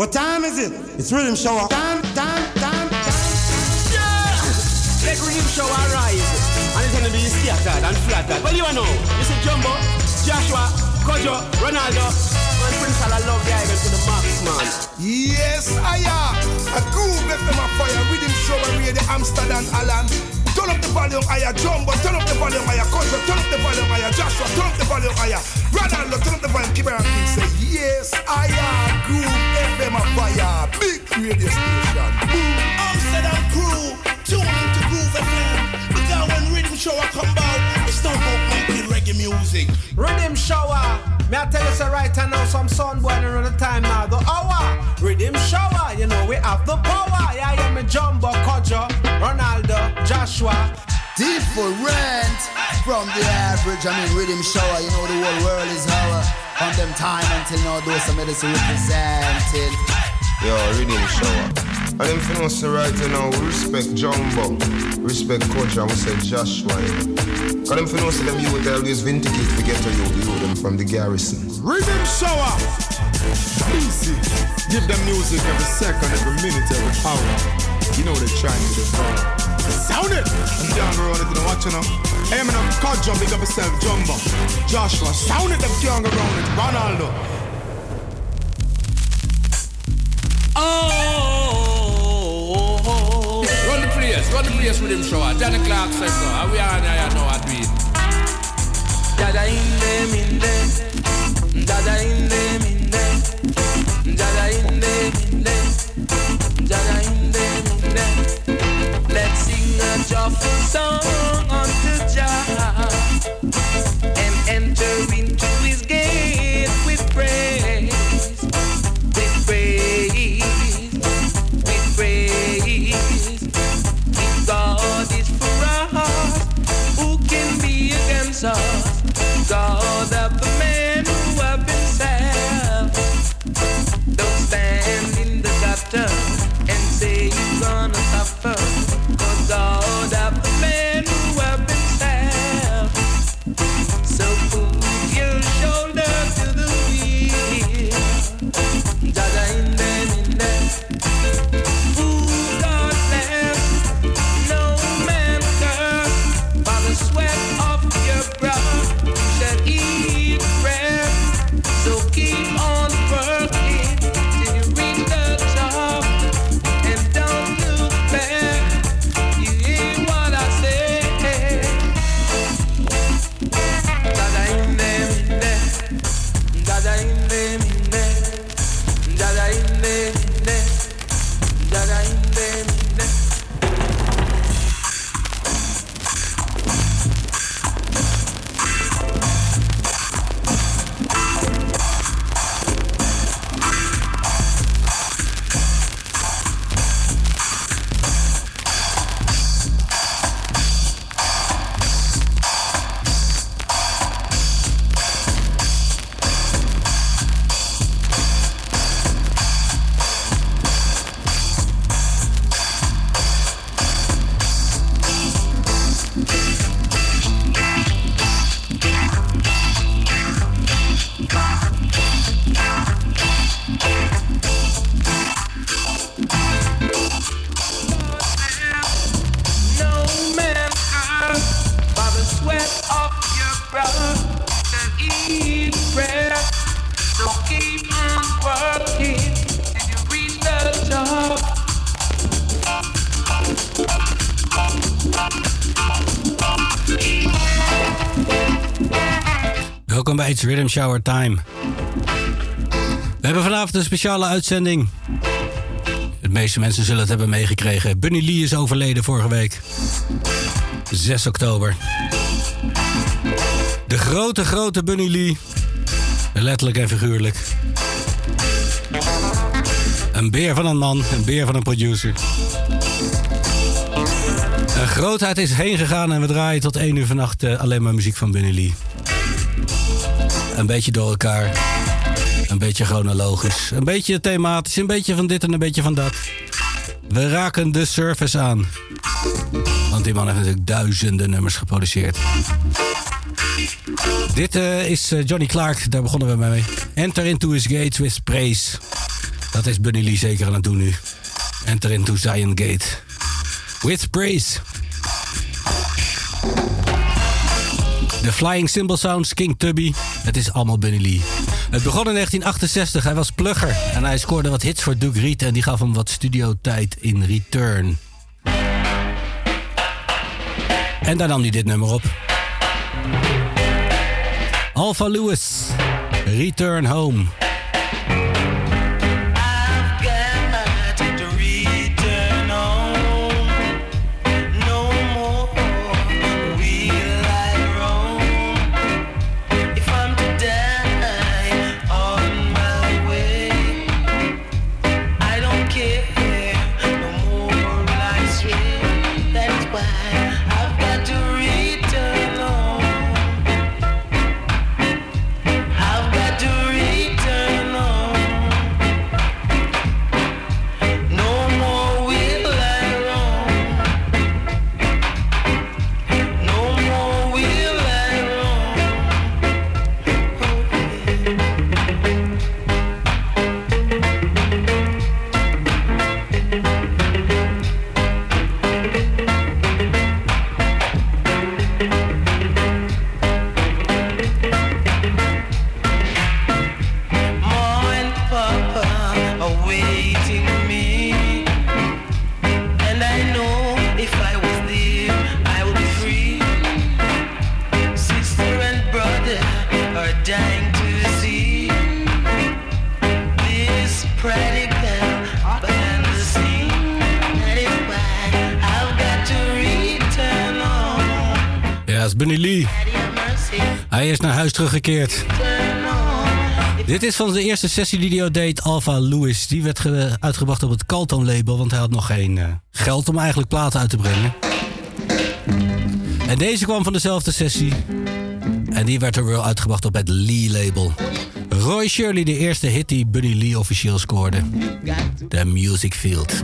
What time is it? It's rhythm show. Time, time, time, time. Yeah! Let rhythm show arise. And it's gonna be scattered and flattered. Well, you know, you see Jumbo, Joshua, Kojo, Ronaldo, and Prince I love the island to the max, man. Yes, I am. A groove left them a fire. Rhythm show and radio Amsterdam, Alan. Turn up the volume higher, Jumbo. Turn up the volume higher, Kojo. Turn up the volume higher, Joshua. Turn up the volume higher. Ronaldo, turn up the volume. Keep it King say, yes, I am. Groove FM a fire. Big radio station. Amsterdam making reggae music. Riddim Shower. Me I tell you so right now some sun boy around the time now the hour. Riddim Shower, you know we have the power. Yeah, yeah, me Jumbo, Kojo, Ronaldo, Joshua. Different from the average. I mean, Riddim Shower. You know the whole world is our. From them time until now, those some medicine represented. Yo, Riddim Shower. And them for us right now, we respect Jumbo, respect Coach, and we say Joshua. Cause them for us them youth always vindicate to get to you, you them from the garrison. Riddim Shower. Easy. Give them music every second, every minute, every hour. You know they're trying to devour. Sound it! I'm down the road, you know what you know? Hey, man, I'm caught jump, big up yourself, Jumbo. Joshua, sound it, them young around it. Ronaldo. Oh, run the place, run the place with him says so. Uh, and uh, we are there, you know what we Dada in them, in them. Dada in them, in them. Dada in them, in them. Dada in them, in them. Let's sing a joyful song Shower Time. We hebben vanavond een speciale uitzending. De meeste mensen zullen het hebben meegekregen. Bunny Lee is overleden vorige week. 6 oktober. De grote, grote Bunny Lee. Letterlijk en figuurlijk. Een beer van een man, een beer van een producer. Een grootheid is heen gegaan en we draaien tot 1 uur vannacht eh, alleen maar muziek van Bunny Lee. Een beetje door elkaar. Een beetje chronologisch. Een beetje thematisch. Een beetje van dit en een beetje van dat. We raken de surface aan. Want die man heeft natuurlijk duizenden nummers geproduceerd. Dit eh, is eh, Johnny Clark, daar begonnen we mee. Enter into his gates with praise. Dat is Bunny Lee zeker aan het doen nu. Enter into Zion Gate. With praise. The Flying Cymbal Sounds, King Tubby. Het is allemaal Bunny Lee. Het begon in 1968. Hij was plugger. En hij scoorde wat hits voor Duke Reed. En die gaf hem wat studiotijd in return. En daar nam hij dit nummer op. Alpha Lewis. Return Home. Teruggekeerd. Dit is van de eerste sessie die hij Alpha Lewis. Die werd uitgebracht op het Calton label, want hij had nog geen uh, geld om eigenlijk platen uit te brengen. En deze kwam van dezelfde sessie. En die werd er wel uitgebracht op het Lee label. Roy Shirley, de eerste hit die Bunny Lee officieel scoorde. The Music Field.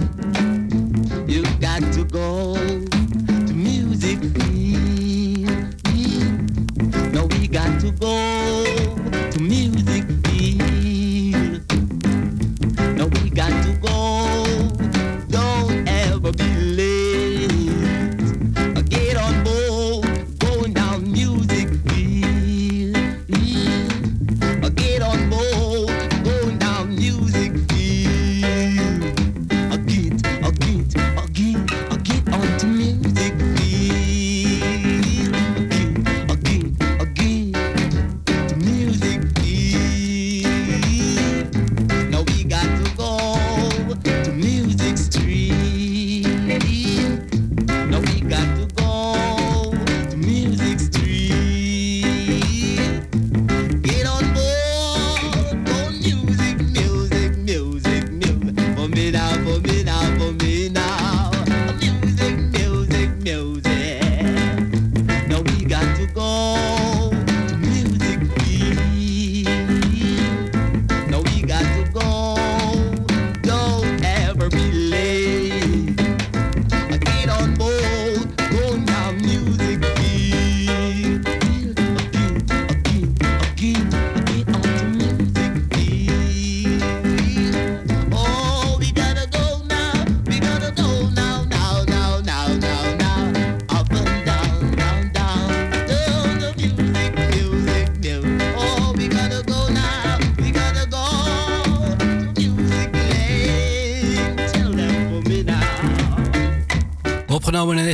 You got to go to go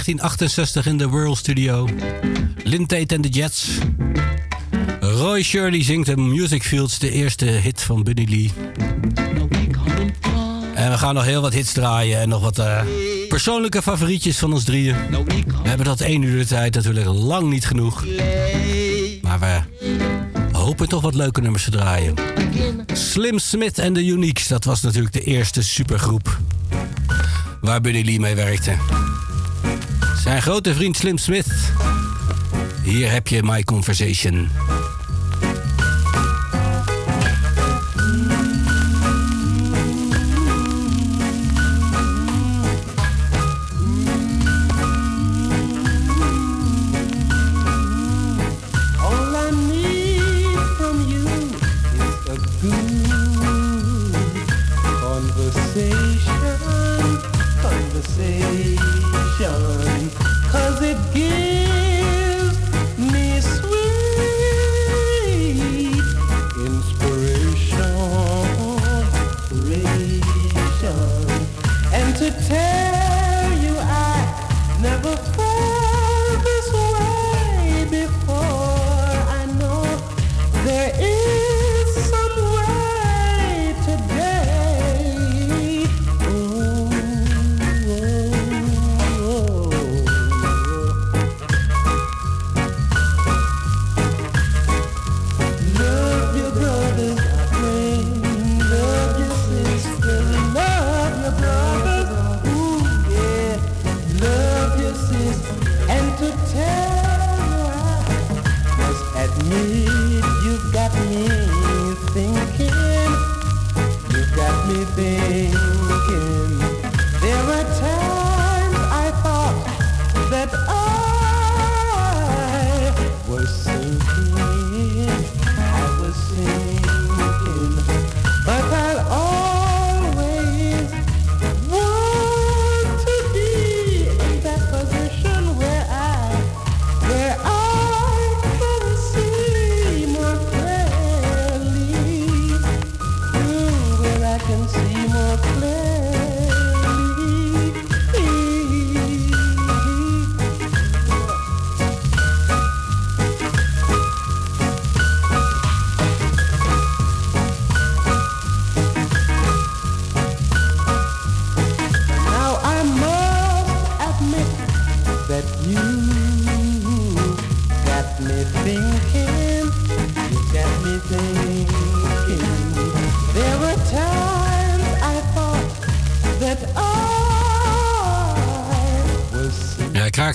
1968 in de World Studio. Lynn Tate en de Jets. Roy Shirley zingt de Music Fields, de eerste hit van Bunny Lee. En we gaan nog heel wat hits draaien en nog wat eh, persoonlijke favorietjes van ons drieën. We hebben dat één uur de tijd natuurlijk lang niet genoeg. Maar we hopen toch wat leuke nummers te draaien. Slim Smith en de Uniques, dat was natuurlijk de eerste supergroep waar Bunny Lee mee werkte. Zijn grote vriend Slim Smith. Hier heb je My Conversation.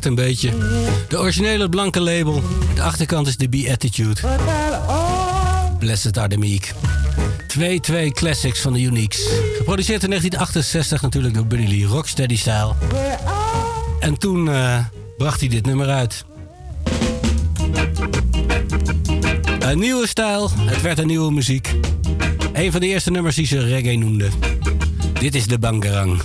Een beetje. De originele blanke label. De achterkant is de Beatitude. Blessed are the meek. 2-2 classics van de Uniques. Geproduceerd in 1968 natuurlijk door Bunny Lee, Rocksteady style. En toen uh, bracht hij dit nummer uit. Een nieuwe stijl, het werd een nieuwe muziek. Een van de eerste nummers die ze reggae noemden. Dit is de Bangarang.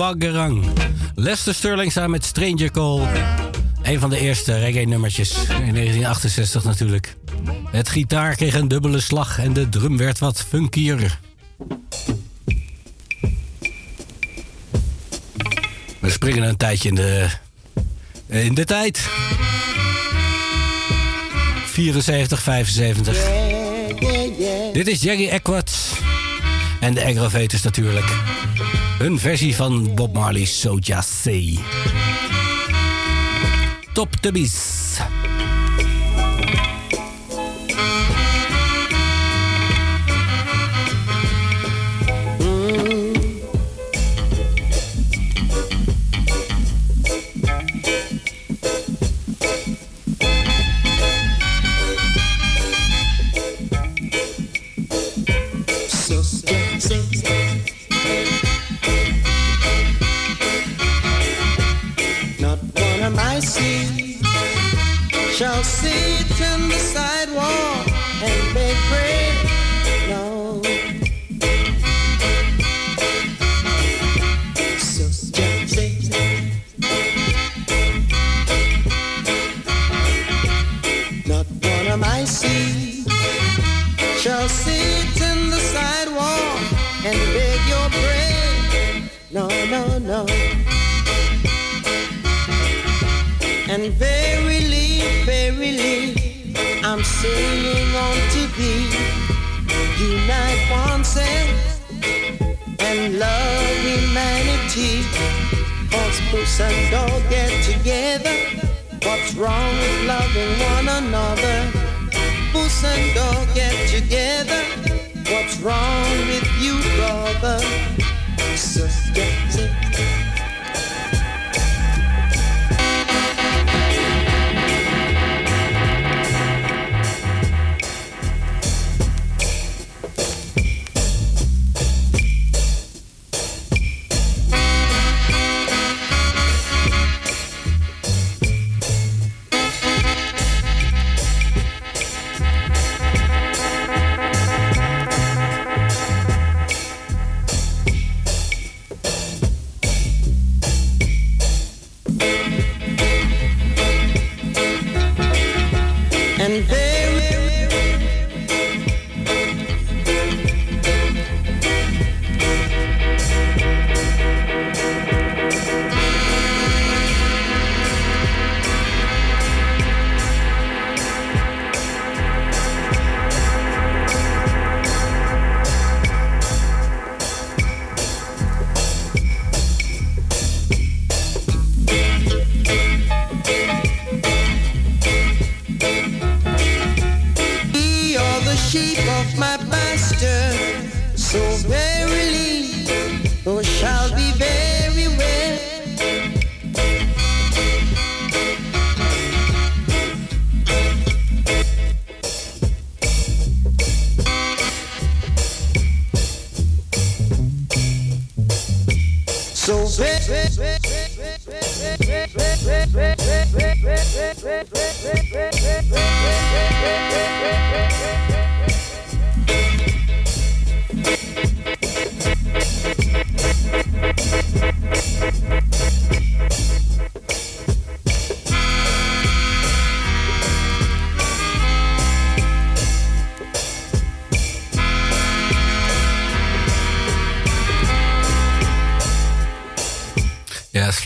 Baggerang. Lester Sterling samen met Stranger Call. Een van de eerste reggae-nummertjes. In 1968 natuurlijk. Het gitaar kreeg een dubbele slag en de drum werd wat funkier. We springen een tijdje in de, in de tijd. 74, 75. yeah, yeah. Dit is Jerry Eckwards en de Aggravators natuurlijk. Hun versie van Bob Marley's So Just Say. Top de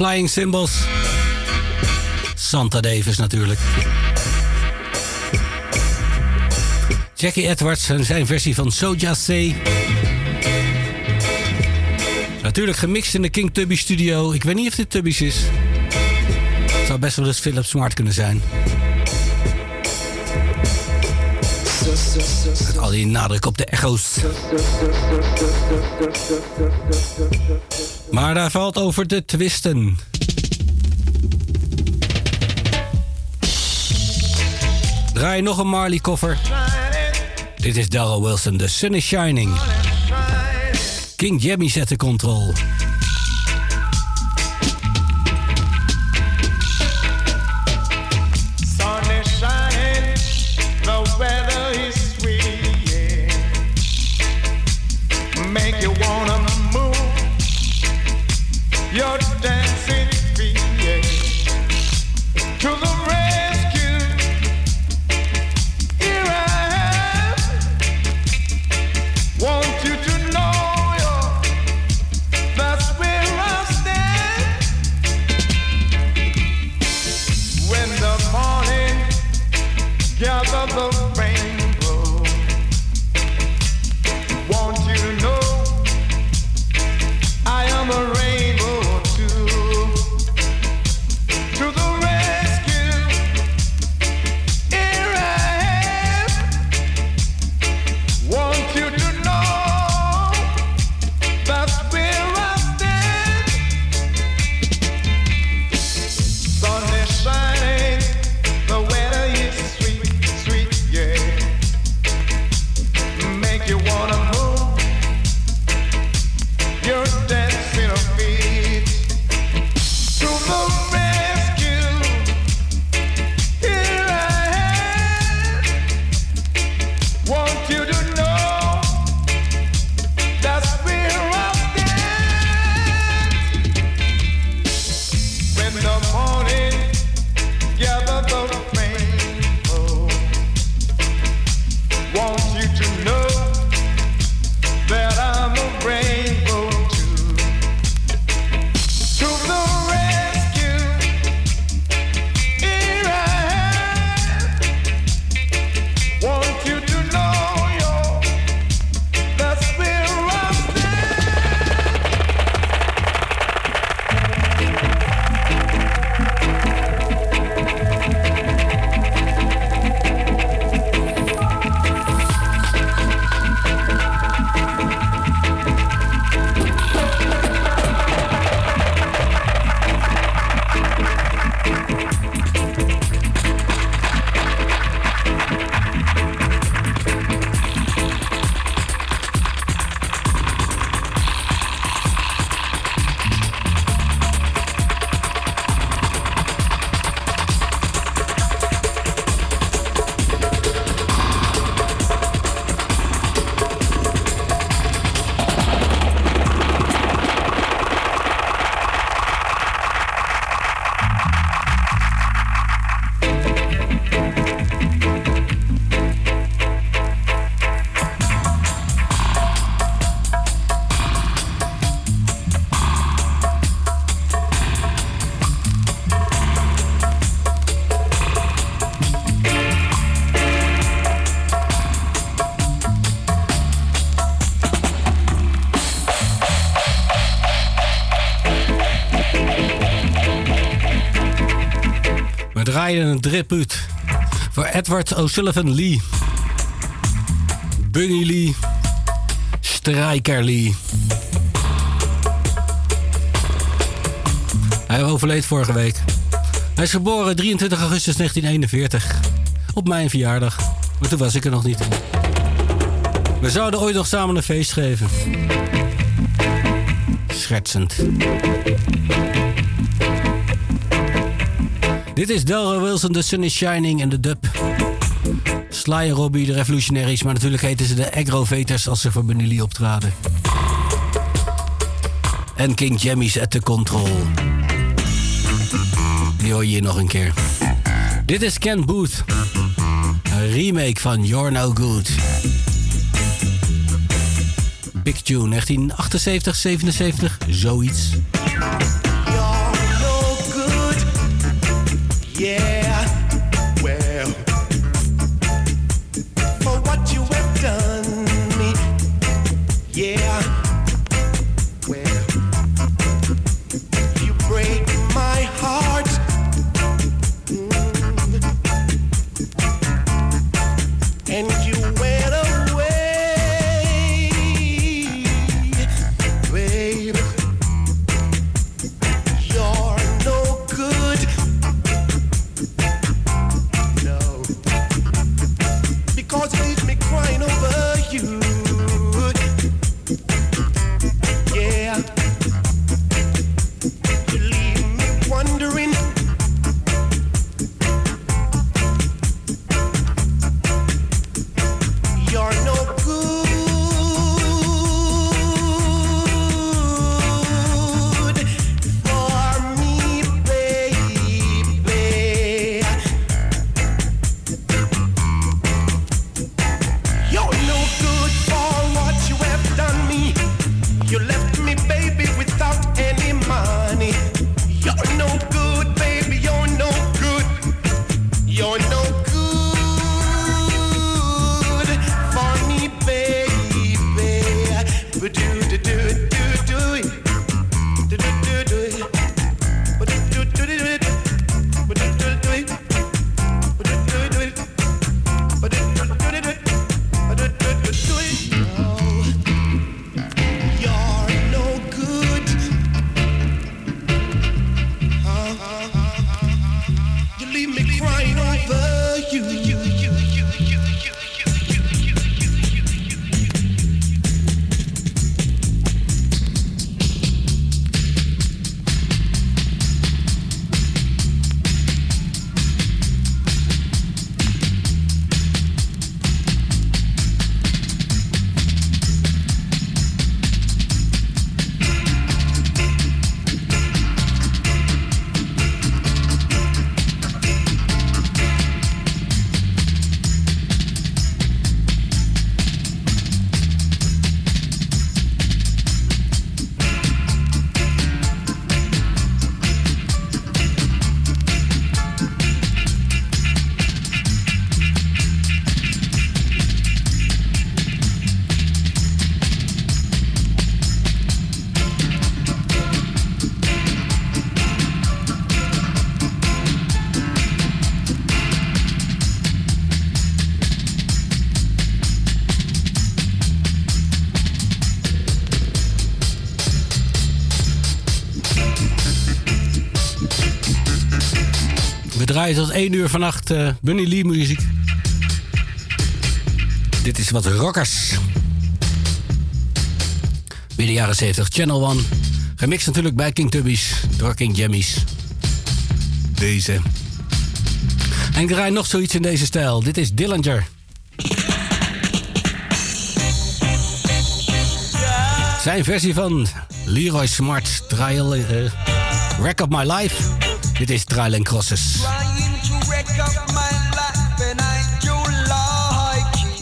Flying Symbols. Santa Davis natuurlijk. Jackie Edwards en zijn versie van So Just Say. Natuurlijk gemixt in de King Tubby studio. Ik weet niet of dit Tubby's is. Zou best wel eens Philip Smart kunnen zijn. Met al die nadruk op de echo's. Maar daar valt over te twisten. Draai nog een Marley koffer. Dit is Darrell Wilson, The Sun is Shining. King Jimmy zet de controle. Driput voor Edward O'Sullivan Lee. Bunny Lee. Strijker Lee. Hij overleed vorige week. Hij is geboren 23 augustus 1941. Op mijn verjaardag. Maar toen was ik er nog niet. We zouden ooit nog samen een feest geven. Schertsend. Dit is Delra Wilson, The Sun is Shining en de dub. Sly en Robbie, de Revolutionaries, maar natuurlijk heten ze de Agrovators als ze voor Benelli optraden. En King Jammies at the Control. Die hoor je hier nog een keer. Dit is Ken Booth. Een remake van You're No Good. Big Tune, 1978, 77, zoiets. Draaien tot 1 uur vannacht eh Bunny Lee muziek. Dit is wat rockers. Midden jaren 70, Channel One. Gemixt natuurlijk bij King Tubbies, door King Jammies. Deze. En ik draai nog zoiets in deze stijl. Dit is Dillinger. Zijn versie van Leroy Smart's Trial... eh Wreck Up My Life. Dit is Trial and Crosses.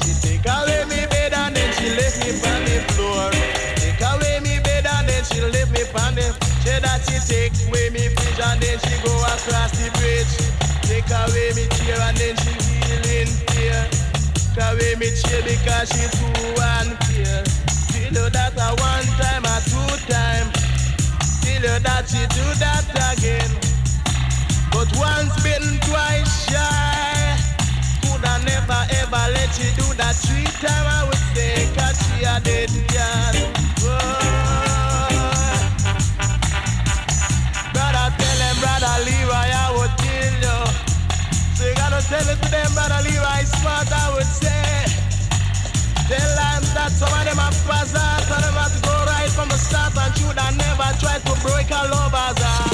she take away me bed and then she me on the floor. Take away bed and then she me on that she take away fridge and then she go across the bridge. Take away chair and then she fear. Take away chair because she. She know that a one time, a two time. She know that she do that again. Once bitten, twice shy. Coulda never ever let you do that three time I would say, cause she a dead girl. Brother, tell them, brother Leroy, I would kill you. So you gotta tell it to them, brother Leroy, smart, I would say. Tell them that some of them are buzzers, some of them have to go right from the start and should have never tried to break a lover's heart.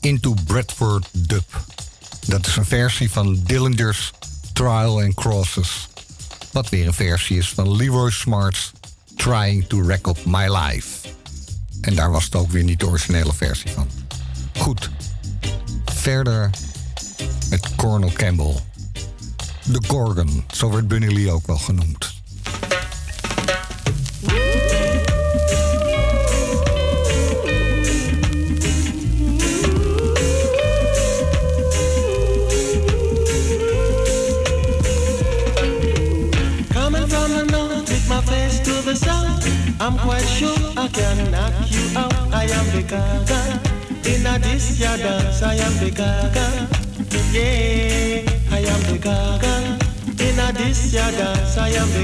Into Bradford Dub. Dat is een versie van Dillinger's Trial and Crosses. Wat weer een versie is van Leroy Smart's Trying to Wreck Up My Life. En daar was het ook weer niet de originele versie van. Goed. Verder met Cornel Campbell. De Gorgon, zo werd Bunny Lee ook wel genoemd.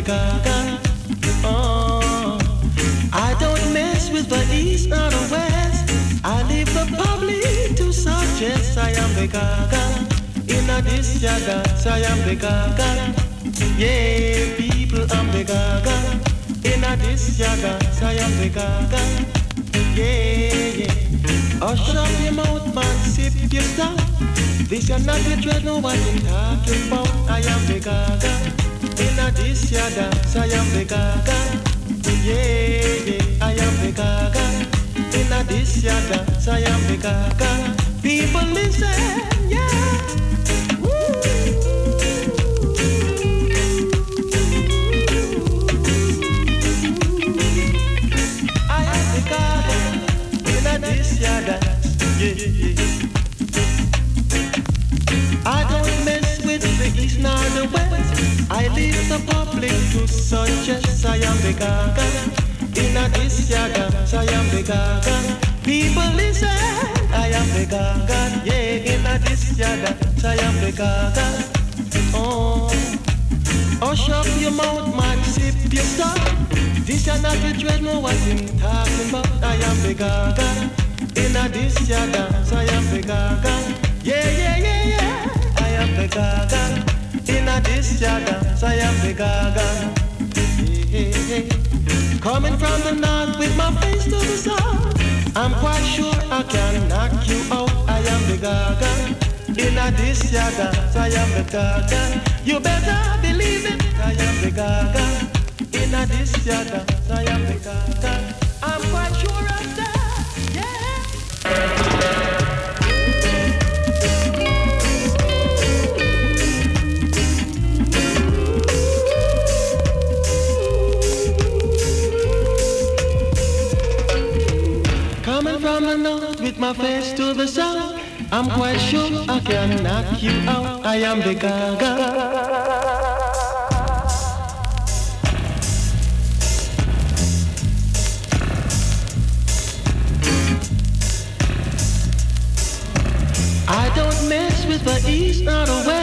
Gaga. Oh, uh, I don't mess with the east or the west. I leave the public to suggest I am the gaga. In a this I am the gaga. Yeah, people, I'm the gaga. In a this I am the gaga. Yeah, yeah. Hush up your mouth, man, sip your stuff. This is not the dread, no one in talking about. I am the gaga. In a this ya dance, I am the gaga. Yeah, yeah, I am the gaga. In this ya dance, I am the gaga. People listen, yeah. gaga in a this yaga. So I am the gaga. People listen, I am the gaga. Yeah, in a this yaga. So I am the gaga. Oh, oh, shop your mouth, man, sip your stuff. This and that the dread, no what him talking about. I am the gaga. In a this yaga. So I am the gaga. Yeah, yeah, yeah, yeah. I am the gaga. In a this yaga. So I am the gaga. Coming from the north with my face to the south. I'm quite sure I can knock you out. I am the gaga. In a this I am the gaga. You better believe it. I am the gaga. In a this I am the gaga. From the north with my face to the south. I'm quite sure I can knock you out. I am the gaga. I don't mess with the east nor the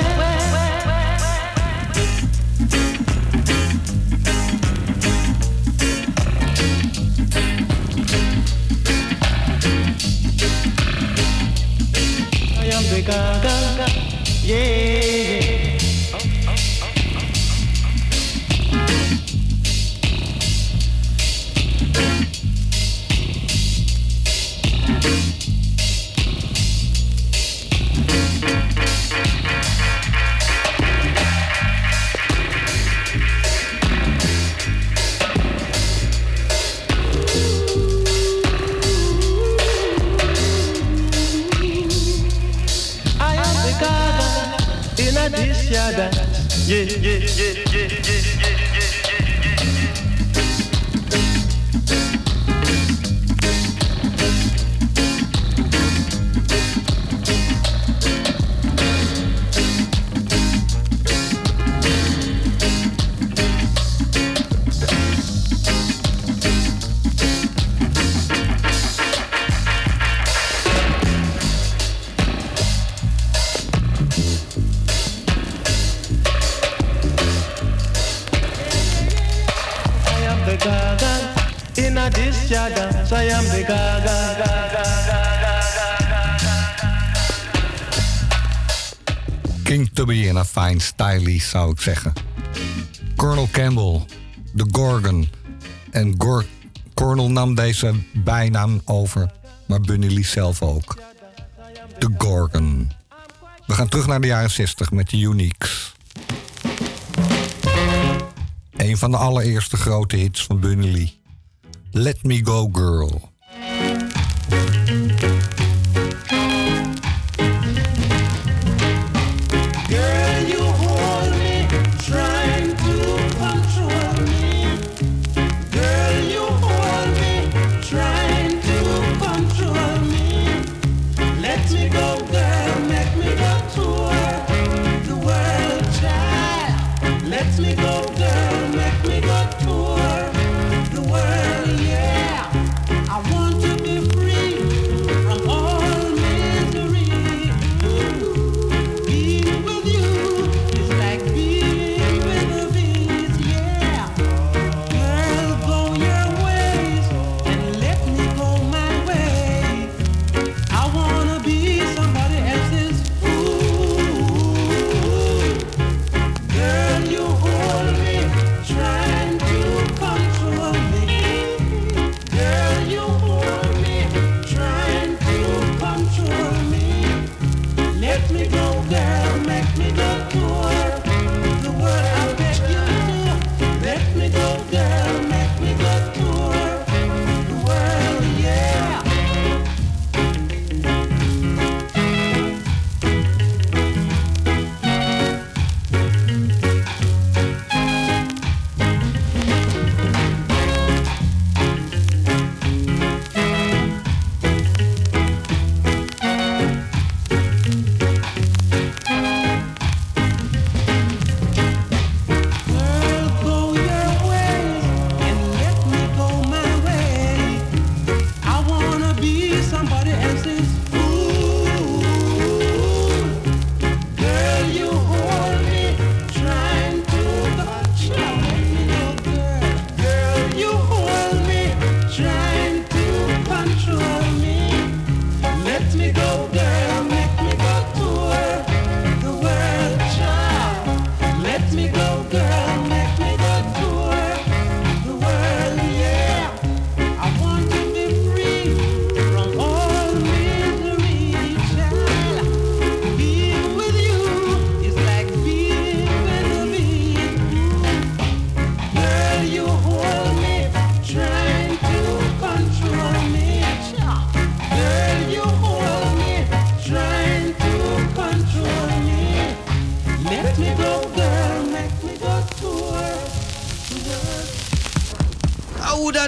Tubby in een fine stylie, zou ik zeggen. Colonel Campbell, de Gorgon. En Gor Colonel nam deze bijnaam over, maar Bunny Lee zelf ook. De Gorgon. We gaan terug naar de jaren 60 met de Uniques. Een van de allereerste grote hits van Bunny Lee. Let Me Go. Girl,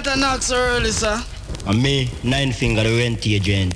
better not so early, sir. And me, nine finger, to rent joint.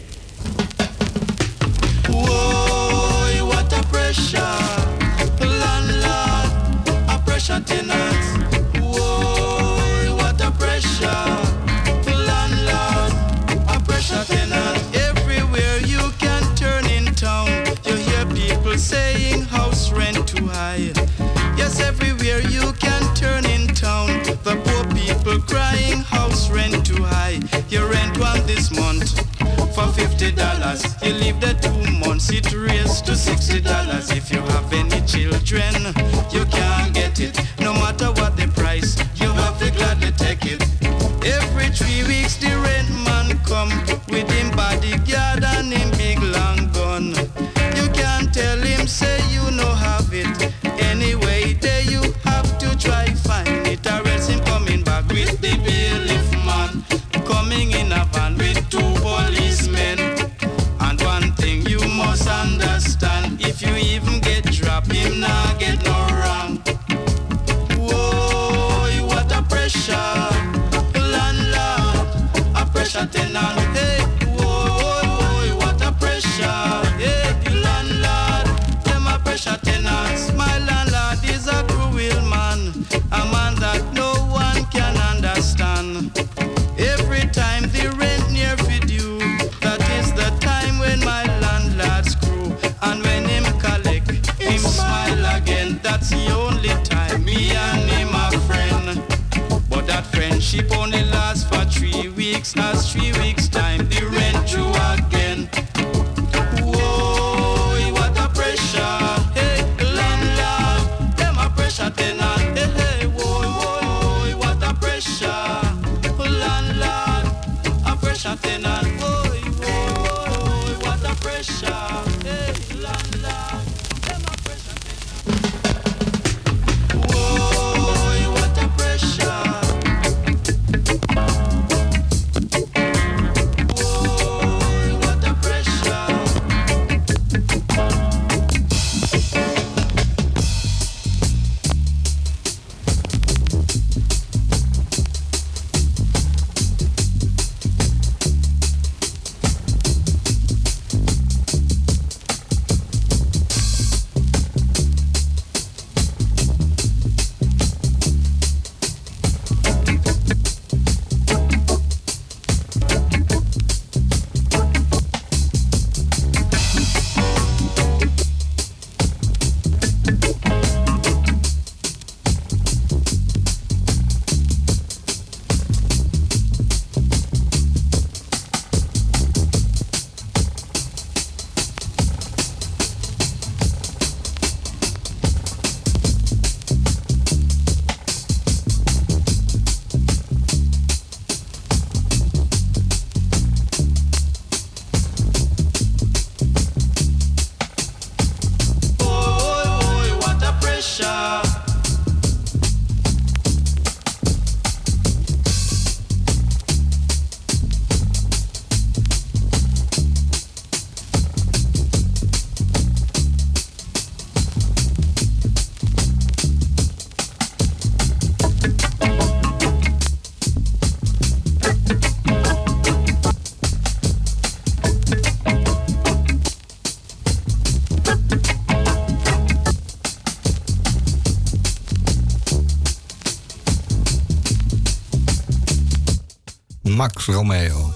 Romeo.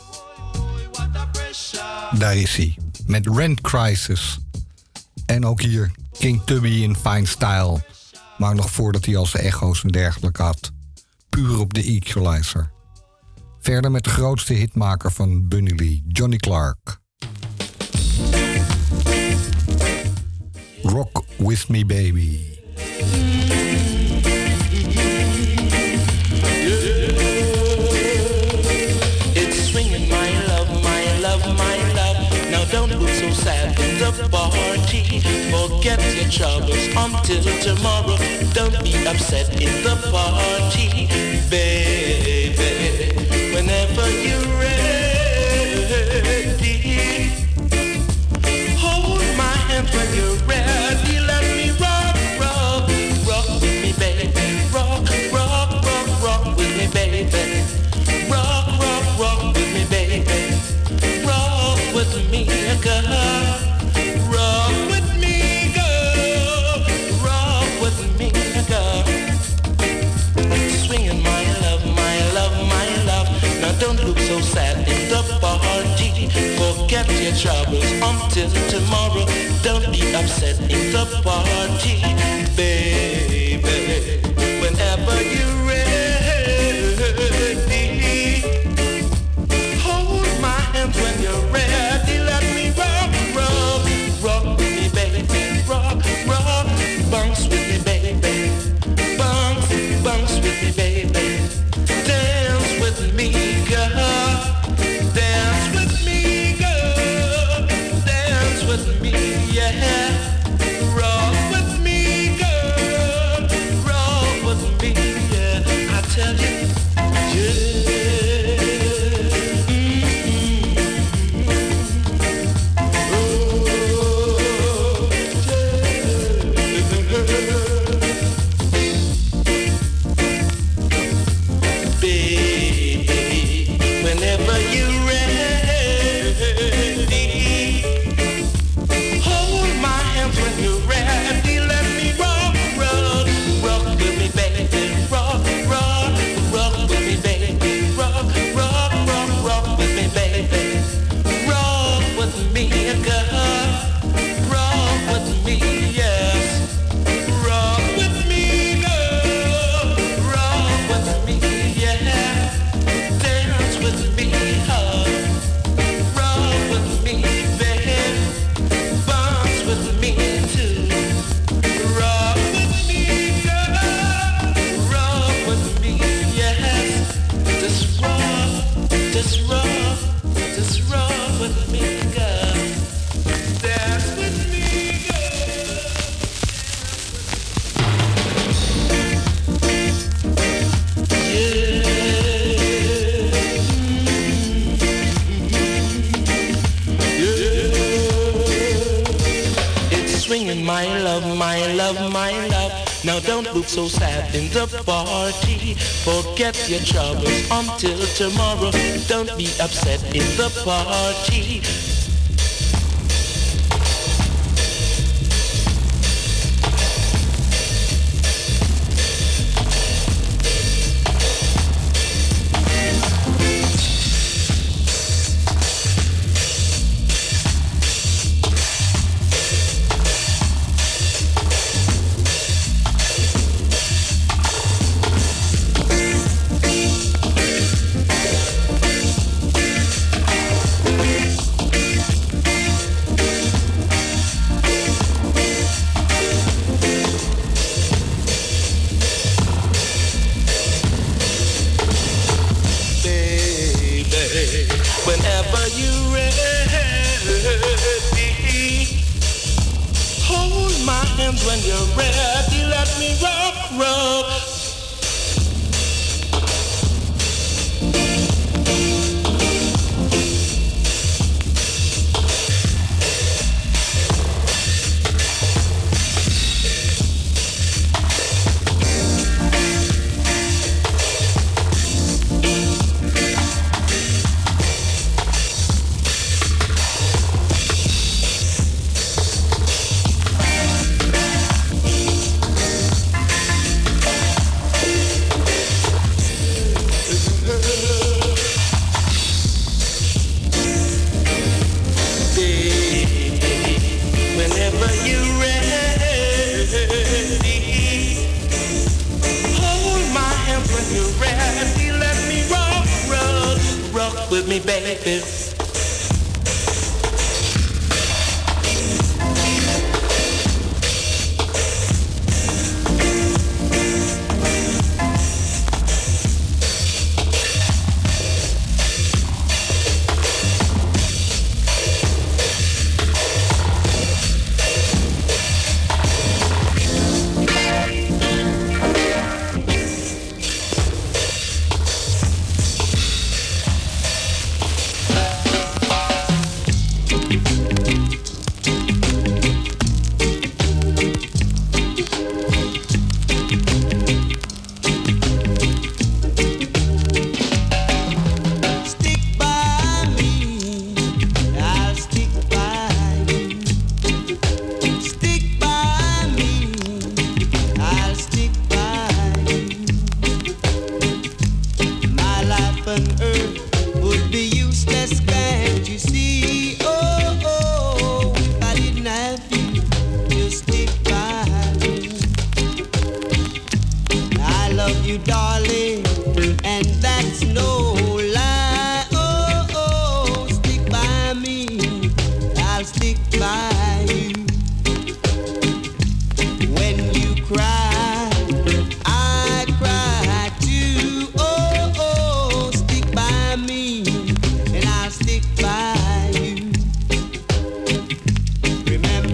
Daar is hij, met Rent Crisis. En ook hier King Tubby in Fine Style. Maar nog voordat hij als zijn echo's en dergelijke had. Puur op de equalizer. Verder met de grootste hitmaker van Bunny Lee, Johnny Clark. Rock With Me Baby. troubles until tomorrow. Don't be upset in the party. troubles until tomorrow. Don't be upset in the party, babe. your troubles until tomorrow. Don't be upset in the party.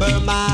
My.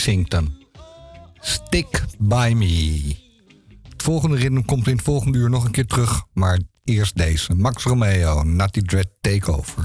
Sington. Stick by me. Het volgende ritme komt in het volgende uur nog een keer terug, maar eerst deze. Max Romeo, Natty Dread Takeover.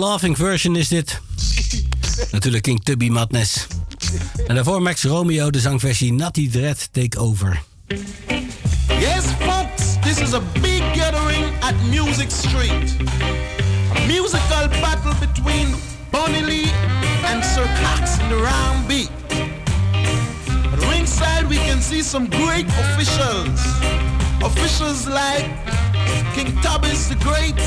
laughing version is dit. Natuurlijk King Tubby Madness. En daarvoor Max Romeo, de zangversie Natty Dread Take Over. Yes, folks, this is a big gathering at Music Street. A musical battle between Bunny Lee and Sir Coxsone the round beat. At ringside, we can see some great officials. Officials like King Tubby's the Great,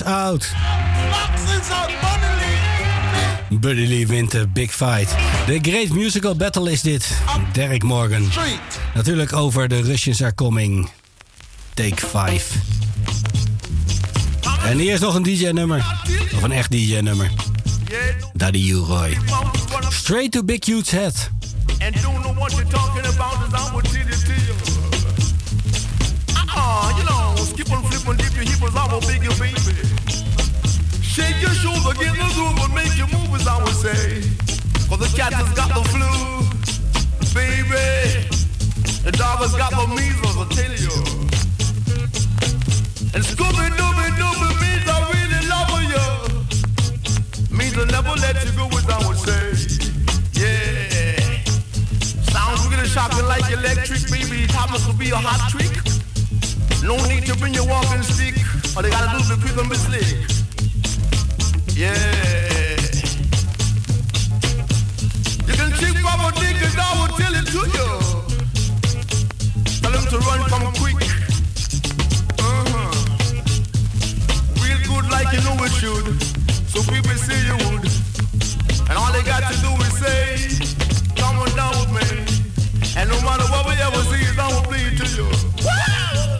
is out. Buddy Lee wint de Big Fight. De Great Musical Battle is dit. Derek Morgan. Natuurlijk over de Russians are coming. Take 5. En hier is nog een DJ-nummer. Of een echt DJ-nummer. Daddy U-Roy. Straight to Big Hugh's head. and don't know what you're talking about, is I will tell you. Uh-uh, you know, skip and flip and dip your hips, I will big you, baby. Shake your shoulder, get the groove and make your move, as I would say. Cause the cat has got the flu, baby. The dog has got the measles, I tell you. And Scooby Dooby Dooby means I really love you. Means I'll never let you go, as I would say. Yeah. Sounds really shocking like electric, baby. Thomas will be a hot trick. No need to bring your walking stick. All they gotta do is be quick and be slick. Yeah. You can trick Papa Dick and I will tell it to you. Tell him to run, come quick. Uh-huh. Real good like you know it should. So people say you would. And all they got to do is say, come on down with me. And no matter what we ever see, I will bleed to you.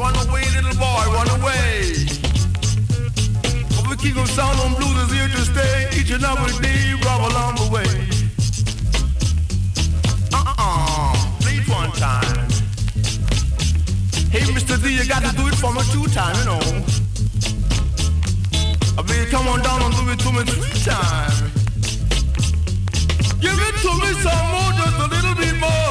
Run away, little boy, run away. But we keep on sound on blues is here to stay. Each and every day, rob along the way. Uh-uh, bleed one time. Hey, Mr. D, you got to do it for me two times, you know. I mean, come on down and do it to me three times. Give it to me some more, just a little bit more.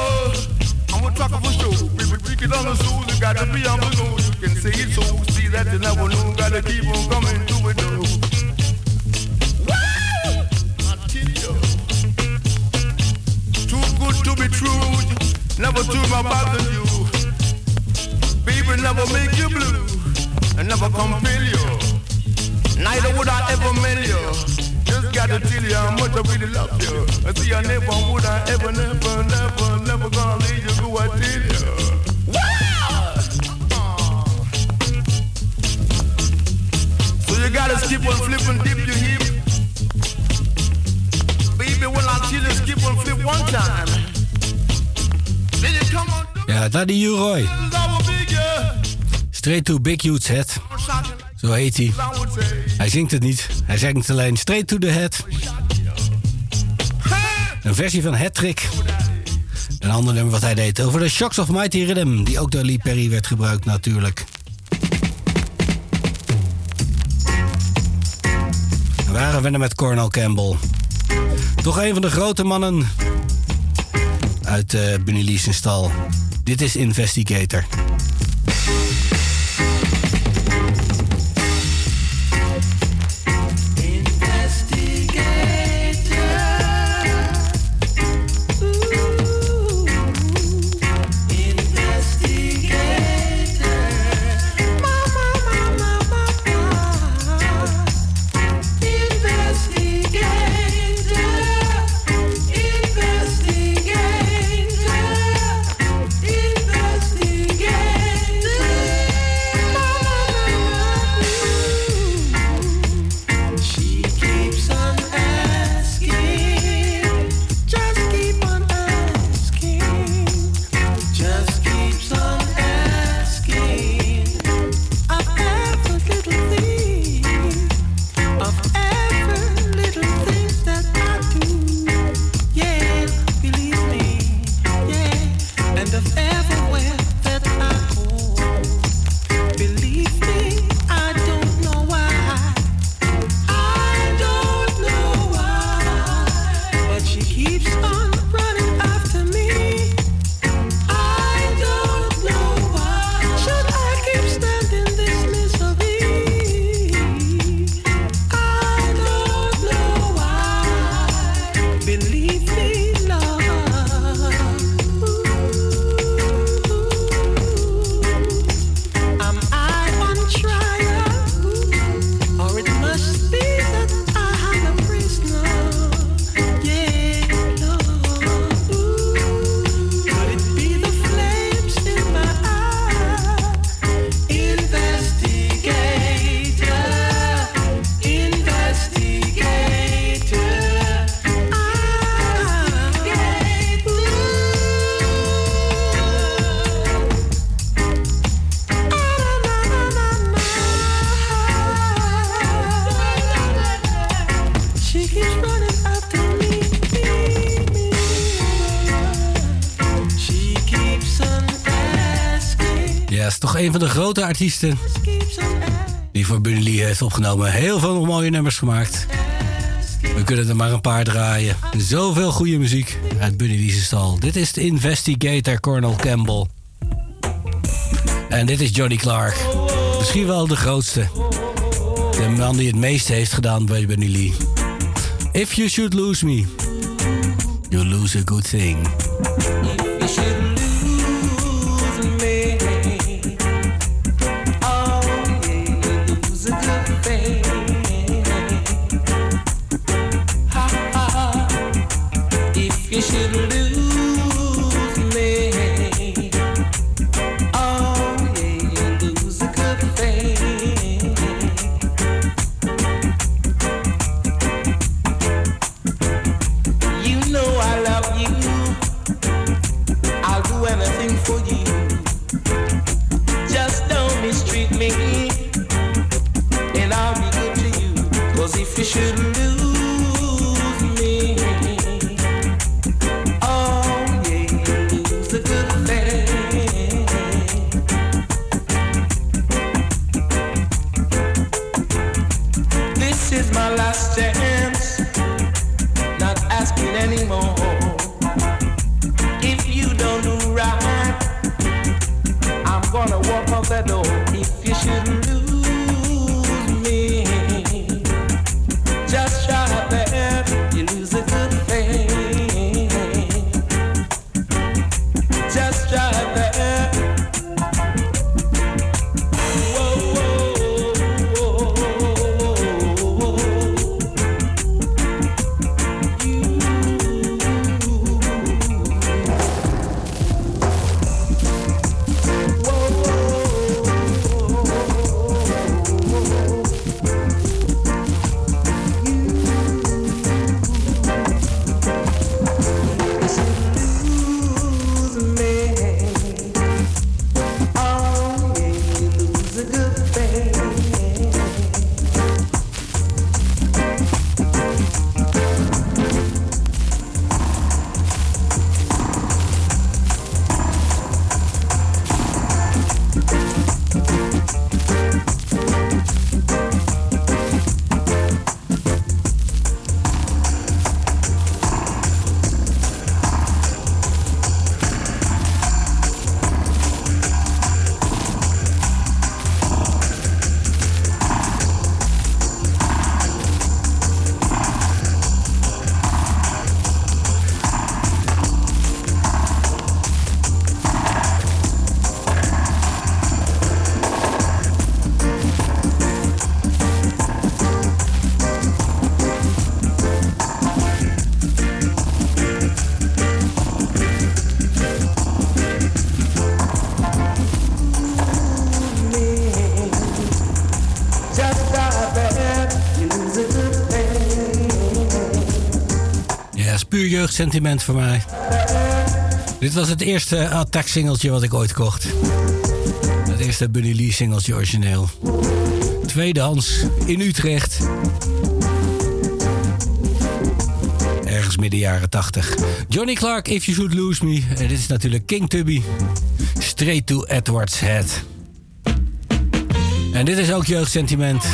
I'm gonna talk for show. Baby, pick it on the shoes, you gotta be on the nose. You can say it so, see that you never knew. Gotta keep on coming to it though. Too to be true. Never do my bother you. Baby, never make you blue. And never compel you. Neither would I ever mail you. Gotta tell you how much I really love you. I see I never would I ever, never, never, never gonna leave you. Go I tell you. Wow! So you gotta skip flip and dip your hip. Baby, when I tell you skip and flip one time, then you come on. Ja, Daddy U-Roy. I will big you. Straight to Big Hugh's head. Zo heet hij. Hij zingt het niet. Hij zingt alleen Straight to the Head. Een versie van Hattrick. Een ander nummer wat hij deed over de Shocks of Mighty Rhythm. Die ook door Lee Perry werd gebruikt natuurlijk. We waren verder met Cornel Campbell. Toch een van de grote mannen uit uh, Bunny Lee's stal. Dit is investigator. Grote artiesten die voor Bunny Lee heeft opgenomen. Heel veel mooie nummers gemaakt. We kunnen er maar een paar draaien. Zoveel goede muziek uit Bunny stal. Dit is de Investigator Colonel Campbell. En dit is Johnny Clark. Misschien wel de grootste. De man die het meeste heeft gedaan bij Bunny Lee. If you should lose me, you lose a good thing. Puur jeugdsentiment voor mij. Dit was het eerste Attack singeltje wat ik ooit kocht. Het eerste Bunny Lee singeltje origineel. Tweedehands in Utrecht. Ergens midden jaren 80. Johnny Clark, If You Should Lose Me. En dit is natuurlijk King Tubby. Straight to Edward's Head. En dit is ook jeugdsentiment.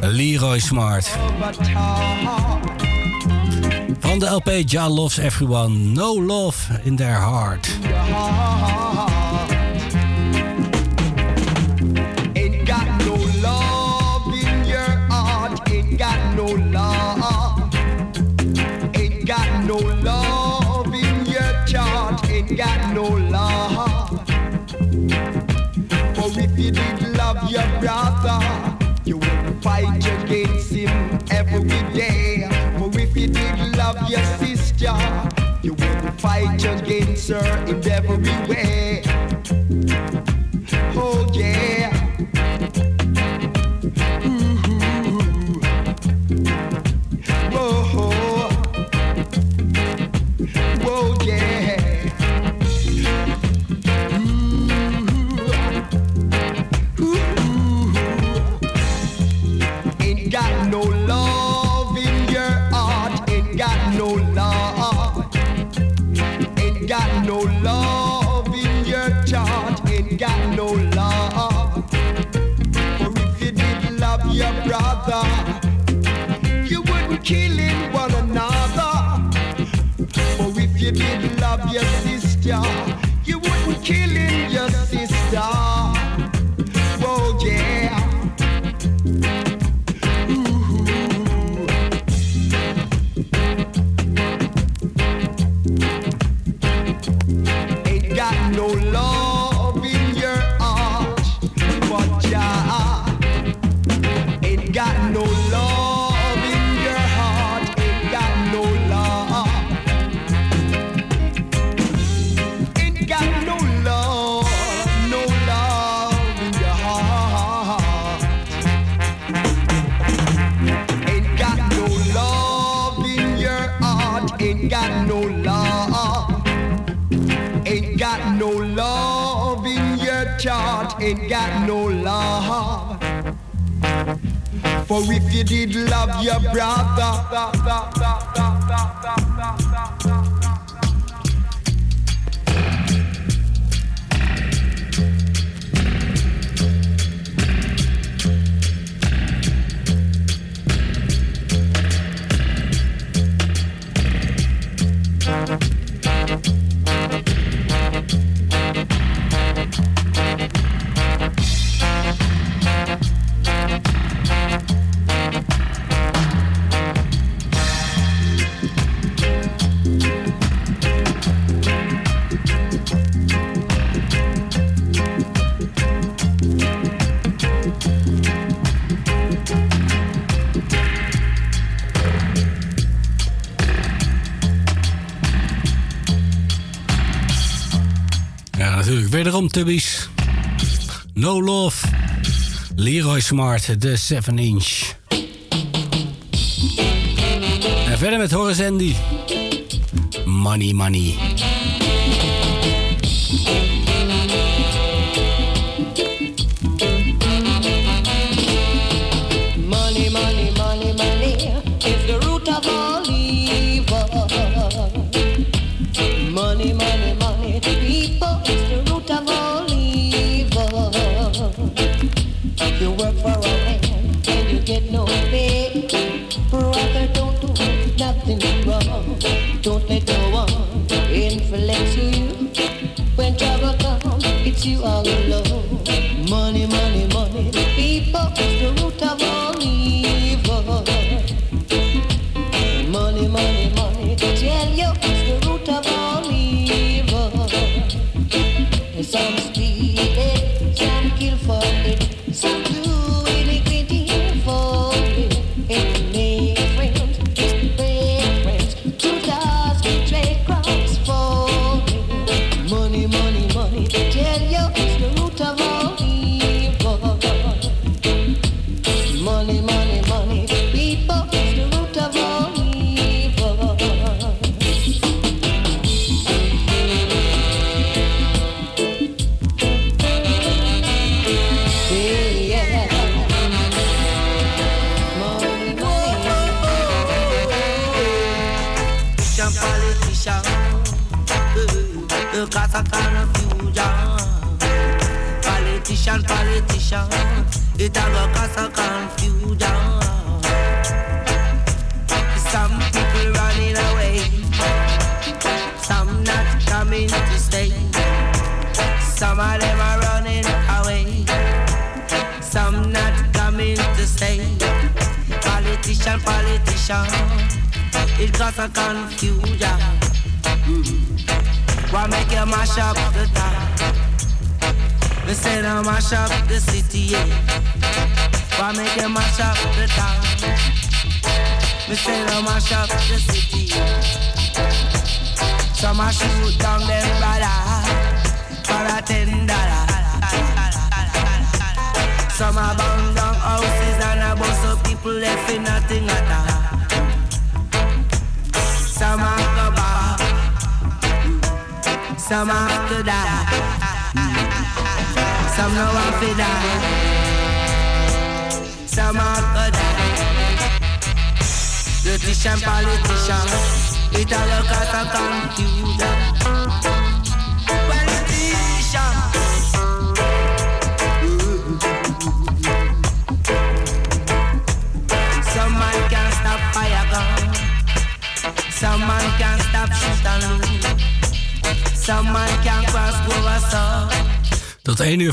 Leroy Smart. Van de LP Jah Loves Everyone. No love in their heart. In church ain't got no love. For if you did love your brother. Tubbies. No Love. Leroy Smart, de 7 inch. En verder met Horace Money, money.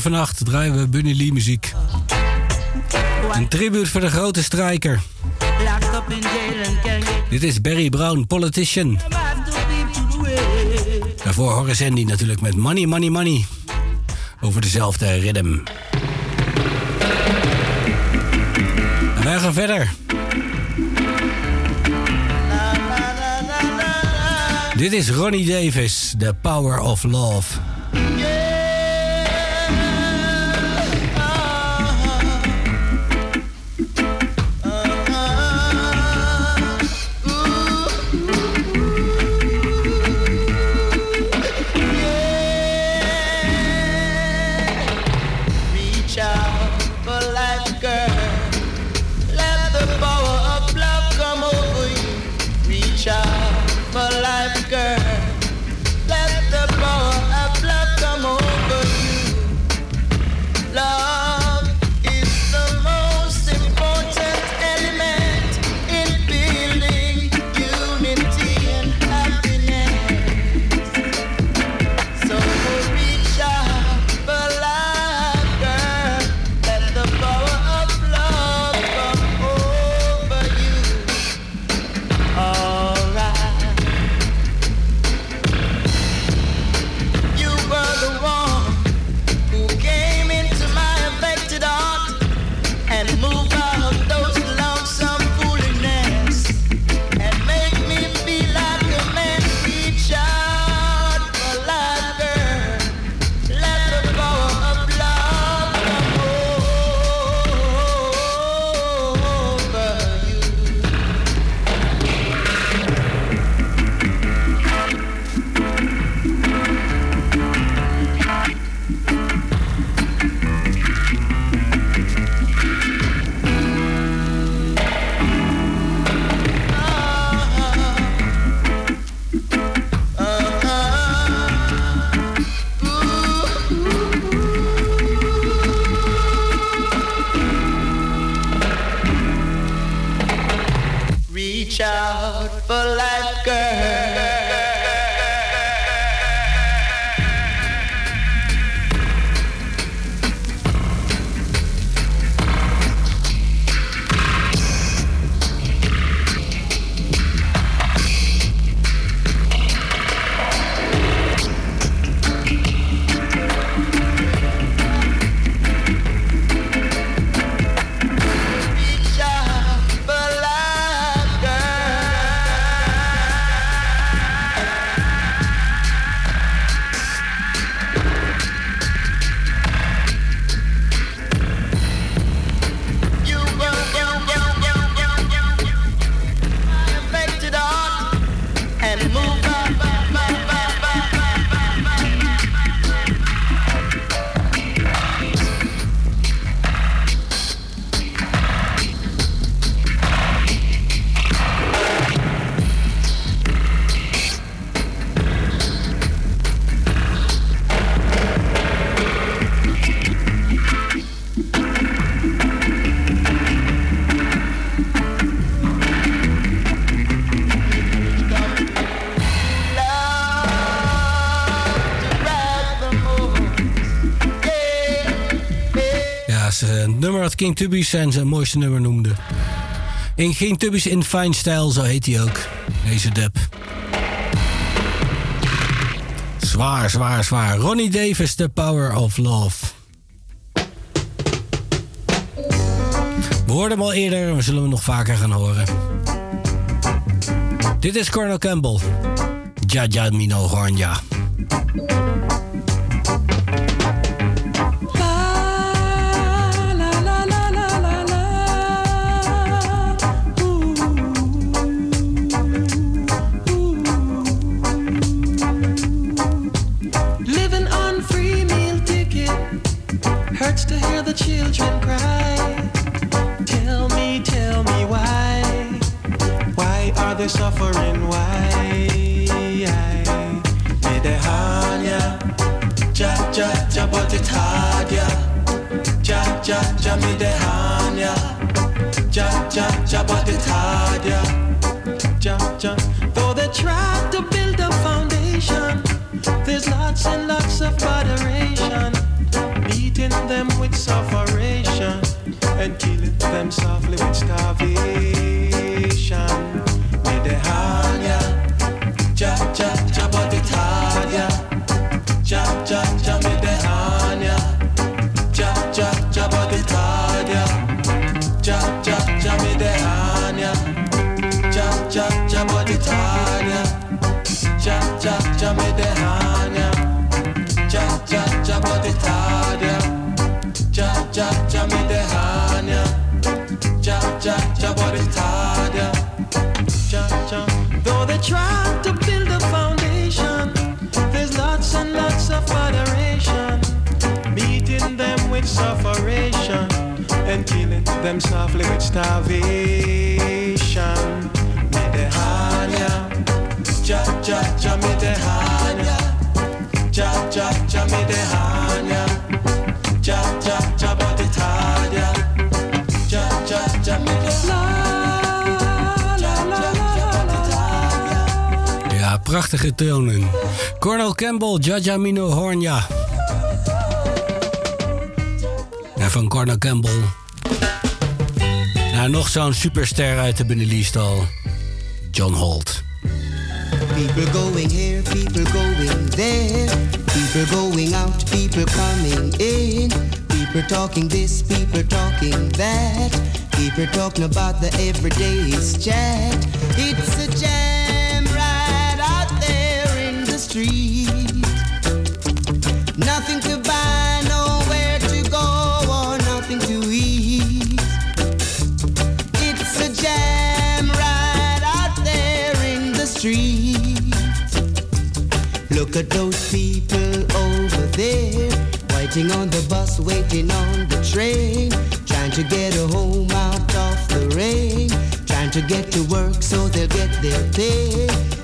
Vannacht draaien we Bunny Lee muziek. Een tribute voor de grote strijker. Dit is Barry Brown, Politician. Daarvoor Horace Andy natuurlijk met Money, Money, Money. Over dezelfde rhythm. En wij gaan verder. Dit is Ronnie Davis, The Power of Love. King Tubby's zijn zijn mooiste nummer noemde. In King Tubby's in Fine Style, zo heet hij ook. Deze dub. Zwaar, zwaar, zwaar. Ronnie Davis, The Power of Love. We hoorden hem al eerder en we zullen hem nog vaker gaan horen. Dit is Colonel Campbell. Jaja Mino Hornja. Living Prachtige tonen. Cornel Campbell, Jaja Mino Hornya. En van Cornel Campbell. Nou, nog zo'n superster uit de Benelli-stal. John Holt. People going here, people going there. People going out, people coming in. People talking this, people talking that. People talking about the everyday's chat. It's a jam Look at those people over there, waiting on the bus, waiting on the train, trying to get a home out of the rain, trying to get to work so they'll get their pay.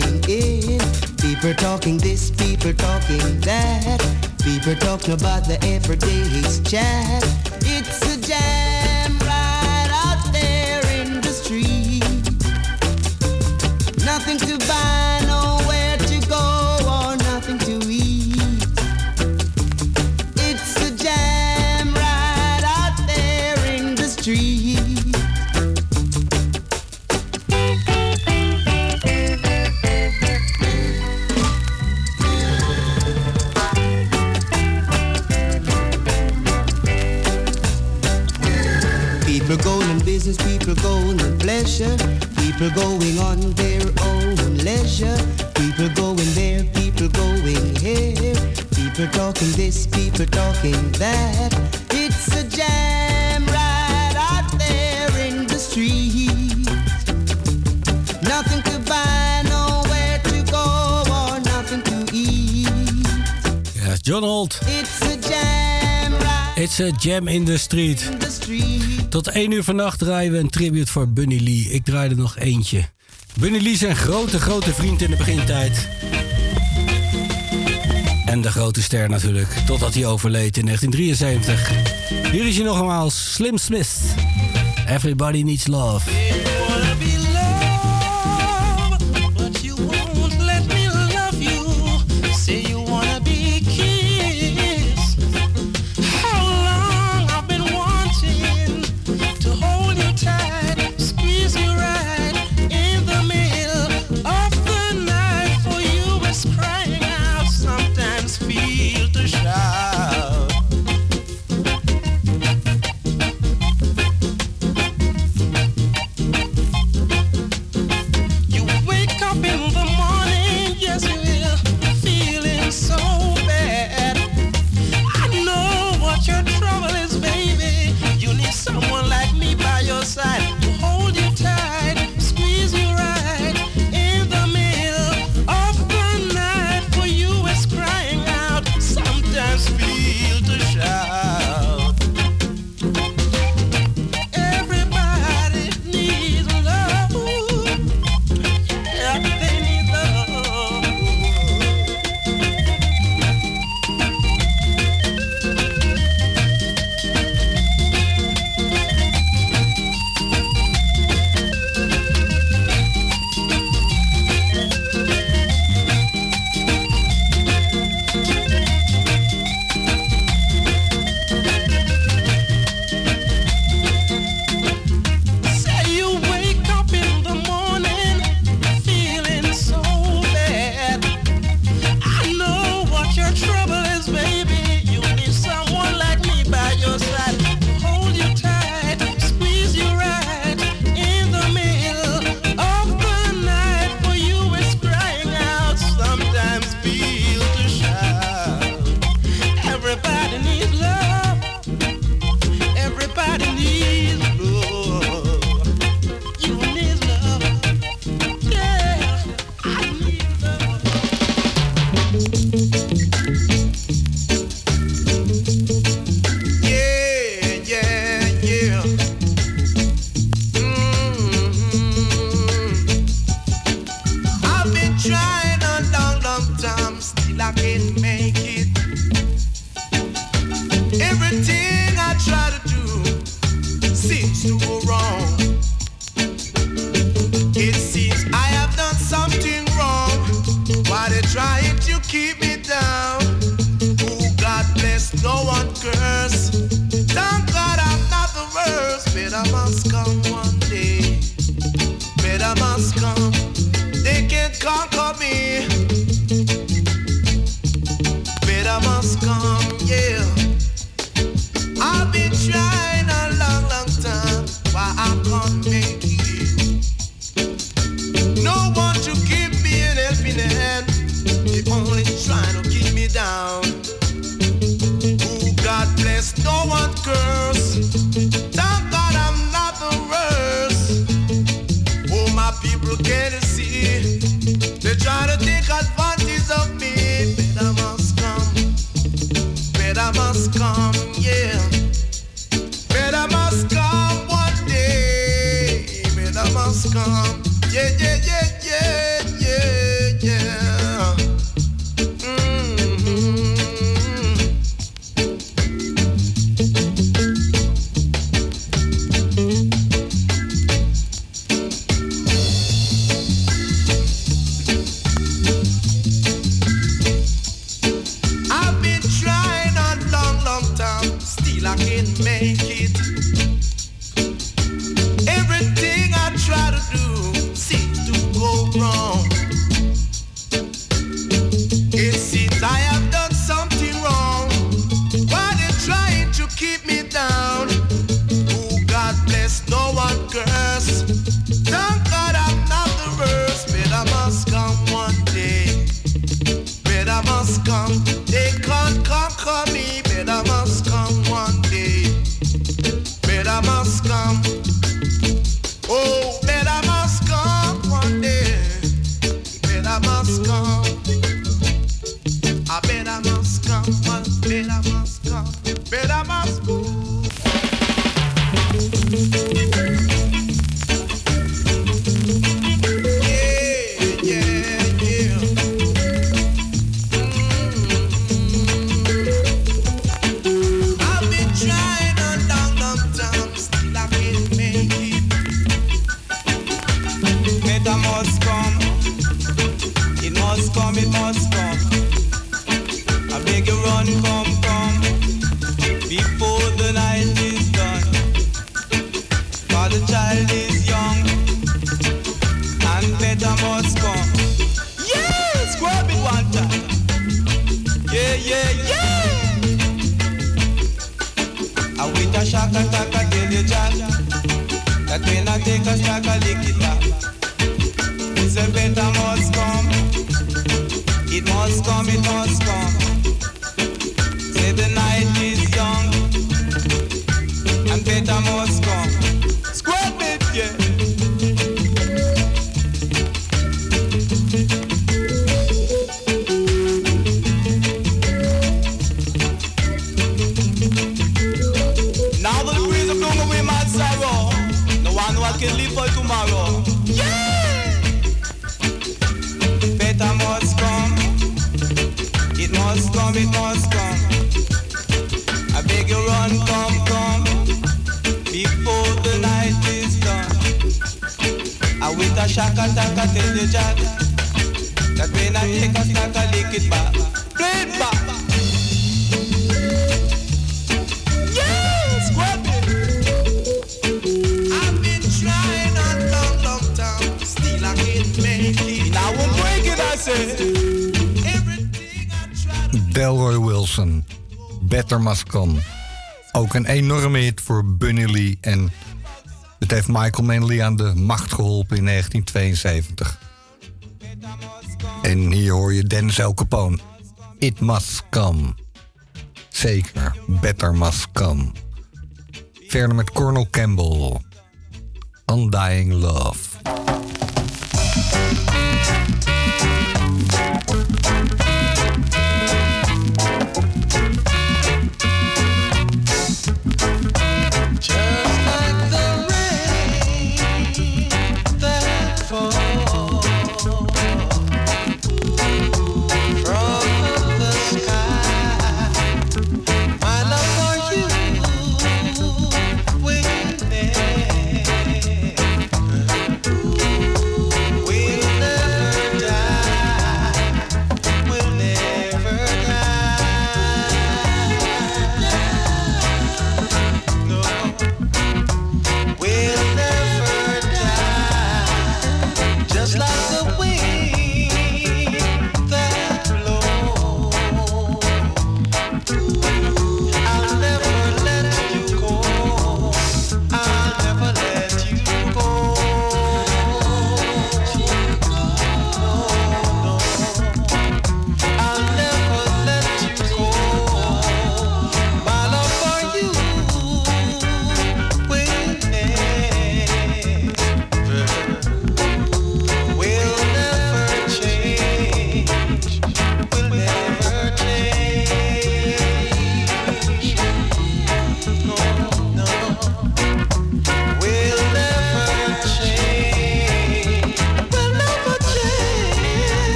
Coming in. People talking this, people talking that. People talking about the everyday's chat. It's jam in the street. Tot 1 uur vannacht draaien we een tribute voor Bunny Lee. Ik draai er nog eentje. Bunny Lee een grote, grote vriend in de begintijd. En de grote ster natuurlijk, totdat hij overleed in 1973. Hier is hij nogmaals, Slim Smith. Everybody needs love. Mij yeah moet komen, one day. Mij dat moet yeah, yeah, yeah, yeah, yeah, yeah. een enorme hit voor Bunny Lee. En het heeft Michael Manley aan de macht geholpen in 1972. En hier hoor je Denzel Capone. It must come. Zeker, better must come. Verder met Colonel Campbell. Undying Love.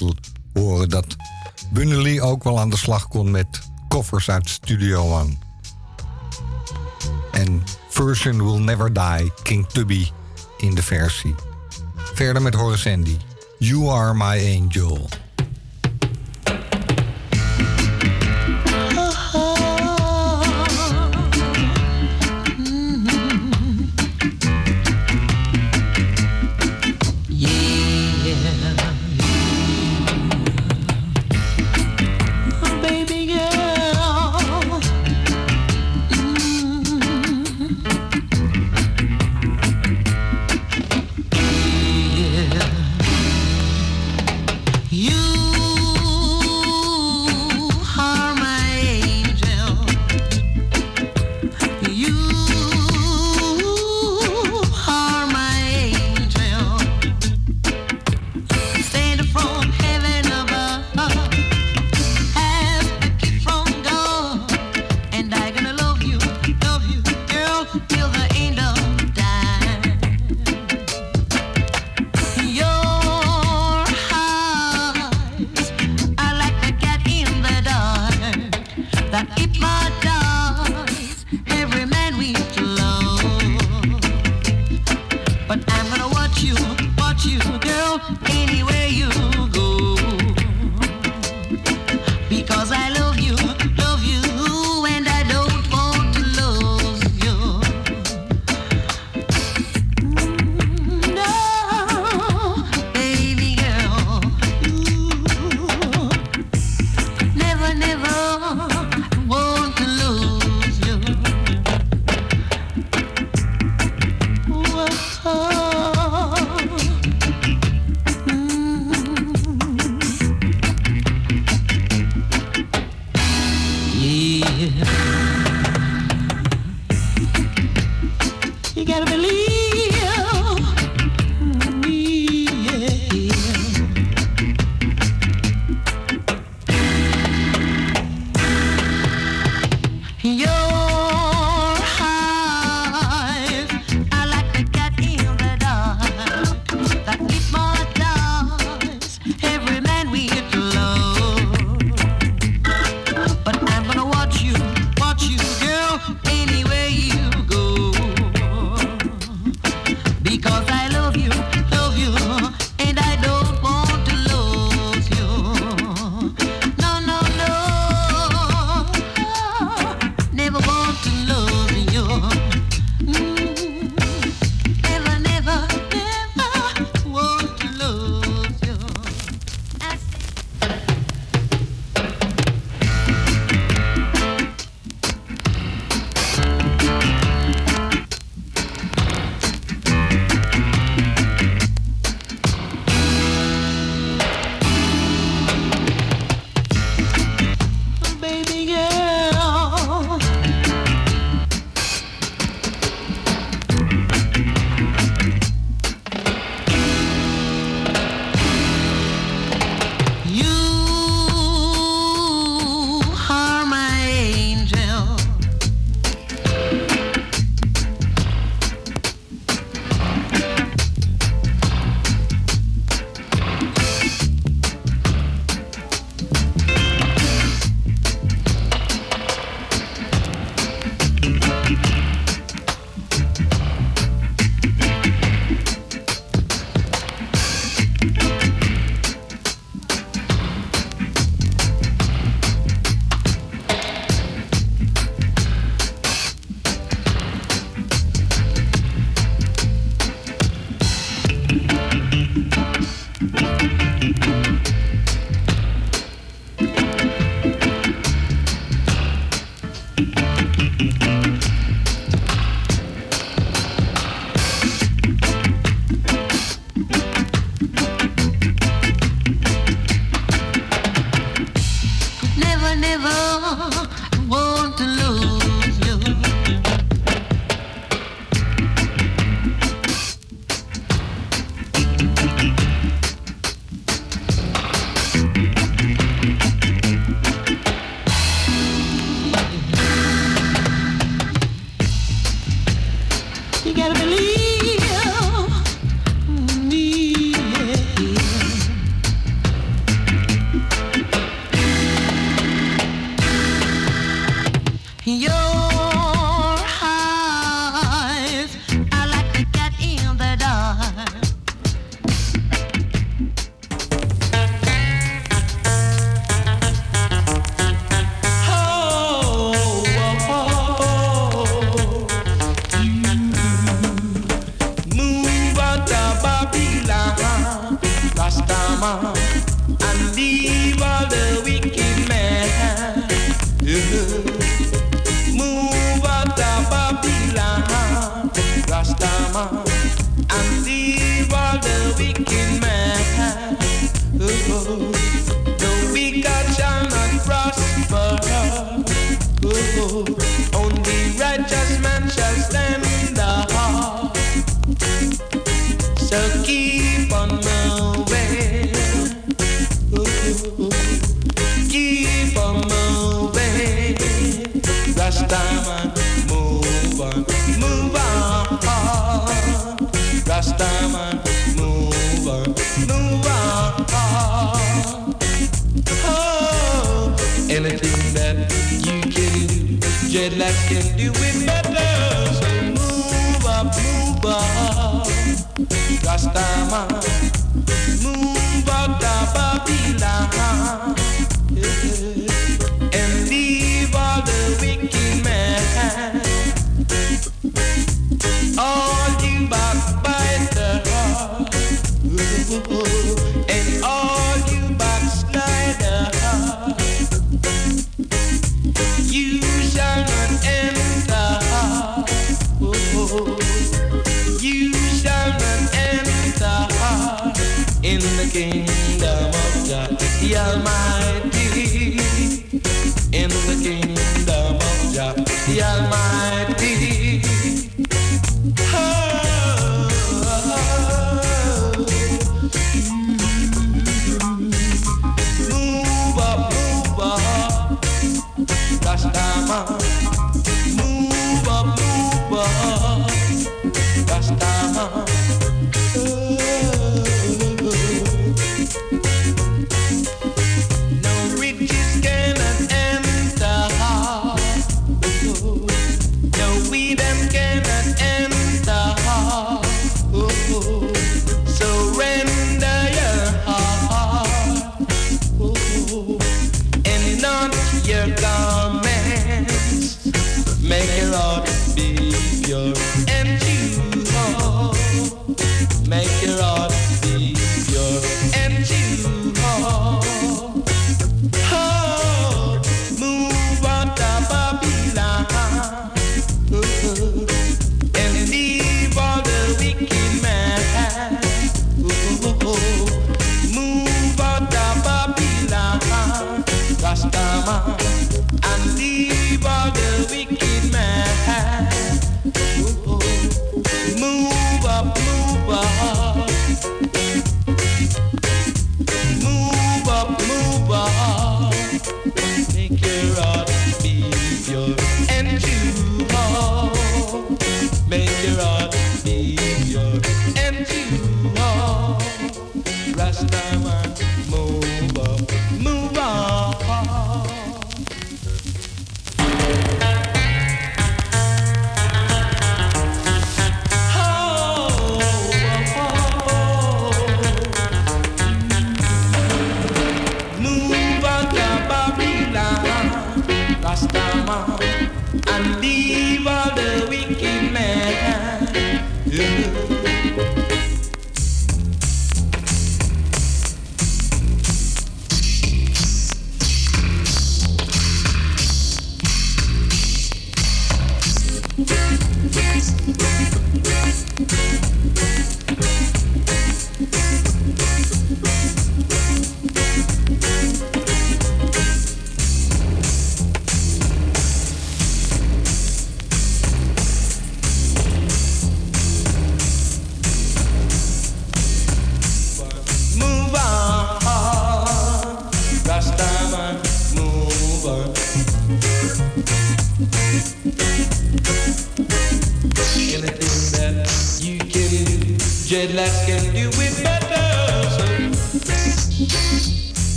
laten horen dat Bunnelly ook wel aan de slag kon met koffers uit Studio One. En Version Will Never Die, King Tubby in de versie. Verder met Horace Andy. You Are My Angel.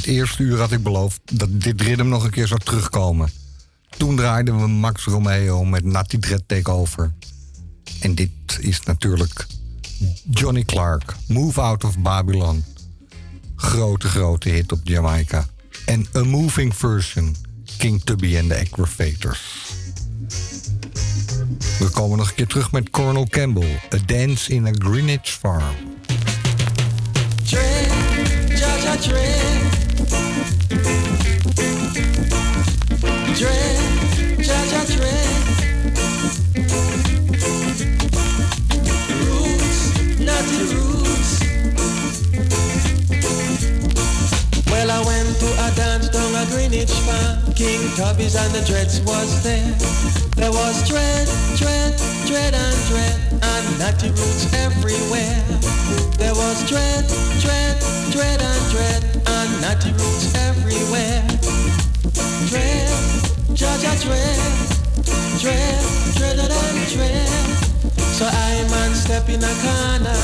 Het eerste uur had ik beloofd dat dit ritme nog een keer zou terugkomen. Toen draaiden we Max Romeo met Natty Dread Takeover. En dit is natuurlijk Johnny Clark, Move Out of Babylon. Grote, grote hit op Jamaica. En A Moving Version, King Tubby en de Aggravators. We komen nog een keer terug met Colonel Campbell, A Dance in a Greenwich Farm. King and the Dreads was there. There was dread, dread, dread and dread, and natty roots everywhere. There was dread, dread, dread and dread, and natty roots everywhere. Dread, Jaja dread, dread, dreaded and dread. So I man step in a corner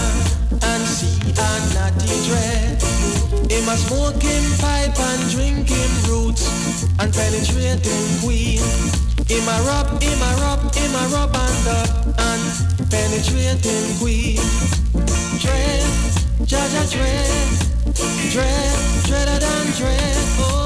and see a natty dread. Him a smoking pipe and drinking roots and penetrating queen. Him a rub, him a rub, him a rub and up and penetrating queen. Dread, Jaja dread, dread, dreaded and dread. Oh.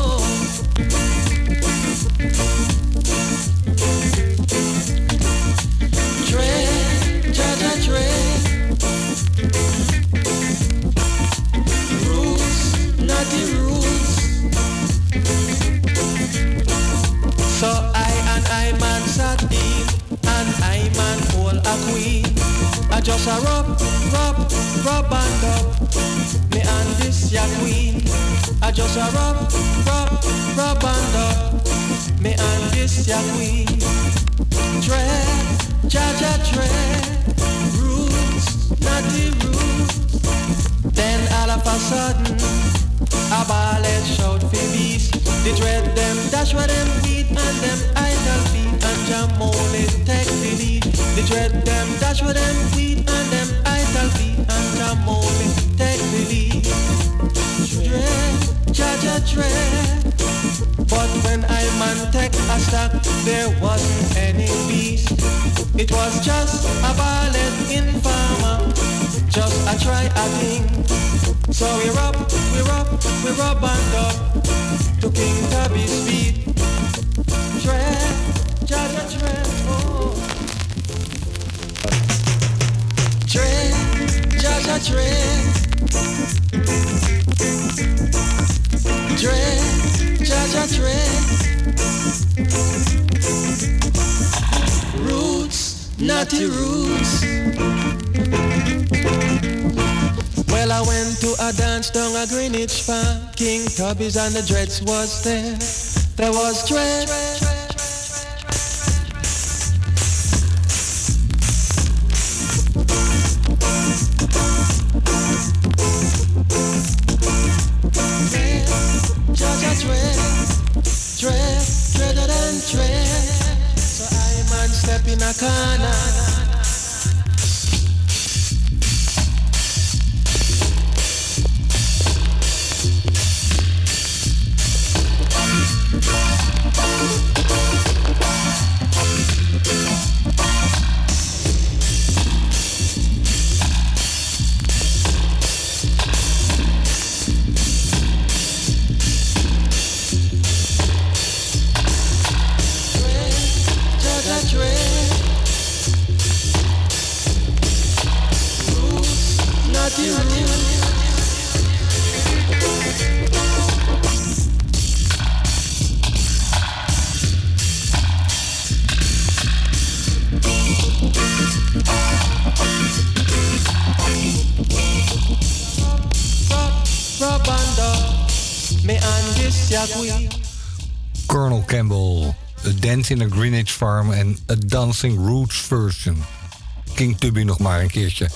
I just a rub, rub, rub and up. Me and this ya queen. I just a rub, rub, rub and up. Me and this ya queen. Dread, Jaja dread. Roots, the roots. Then all of a sudden, a ballet shout for beast. The dread them dash where them beat and them idle beat and jam take the lead. The dread them dash where them beat and them idle beat and jam only take the lead. Dread, Jaja dread. But when I man take a stock, there wasn't any beast. It was just a ballet informer, just a try a thing. So we rub, we rub, we rub and up to King Tubby's feet. Tread, Jaja tread, oh. Jaja tread. Tread, Jaja tread. Roots, naughty roots. Well, I went to a dance down a Greenwich Farm. King Tubby's and the Dreads was there. There was Dread. Step In a Greenwich Farm en A Dancing Roots Version. King Tubby nog maar een keertje.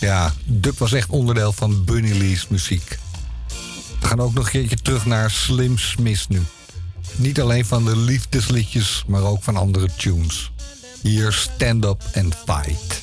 Ja, dub was echt onderdeel van Bunny Lee's muziek. We gaan ook nog een keertje terug naar Slim Smith nu. Niet alleen van de liefdesliedjes, maar ook van andere tunes. Hier Stand Up and Fight.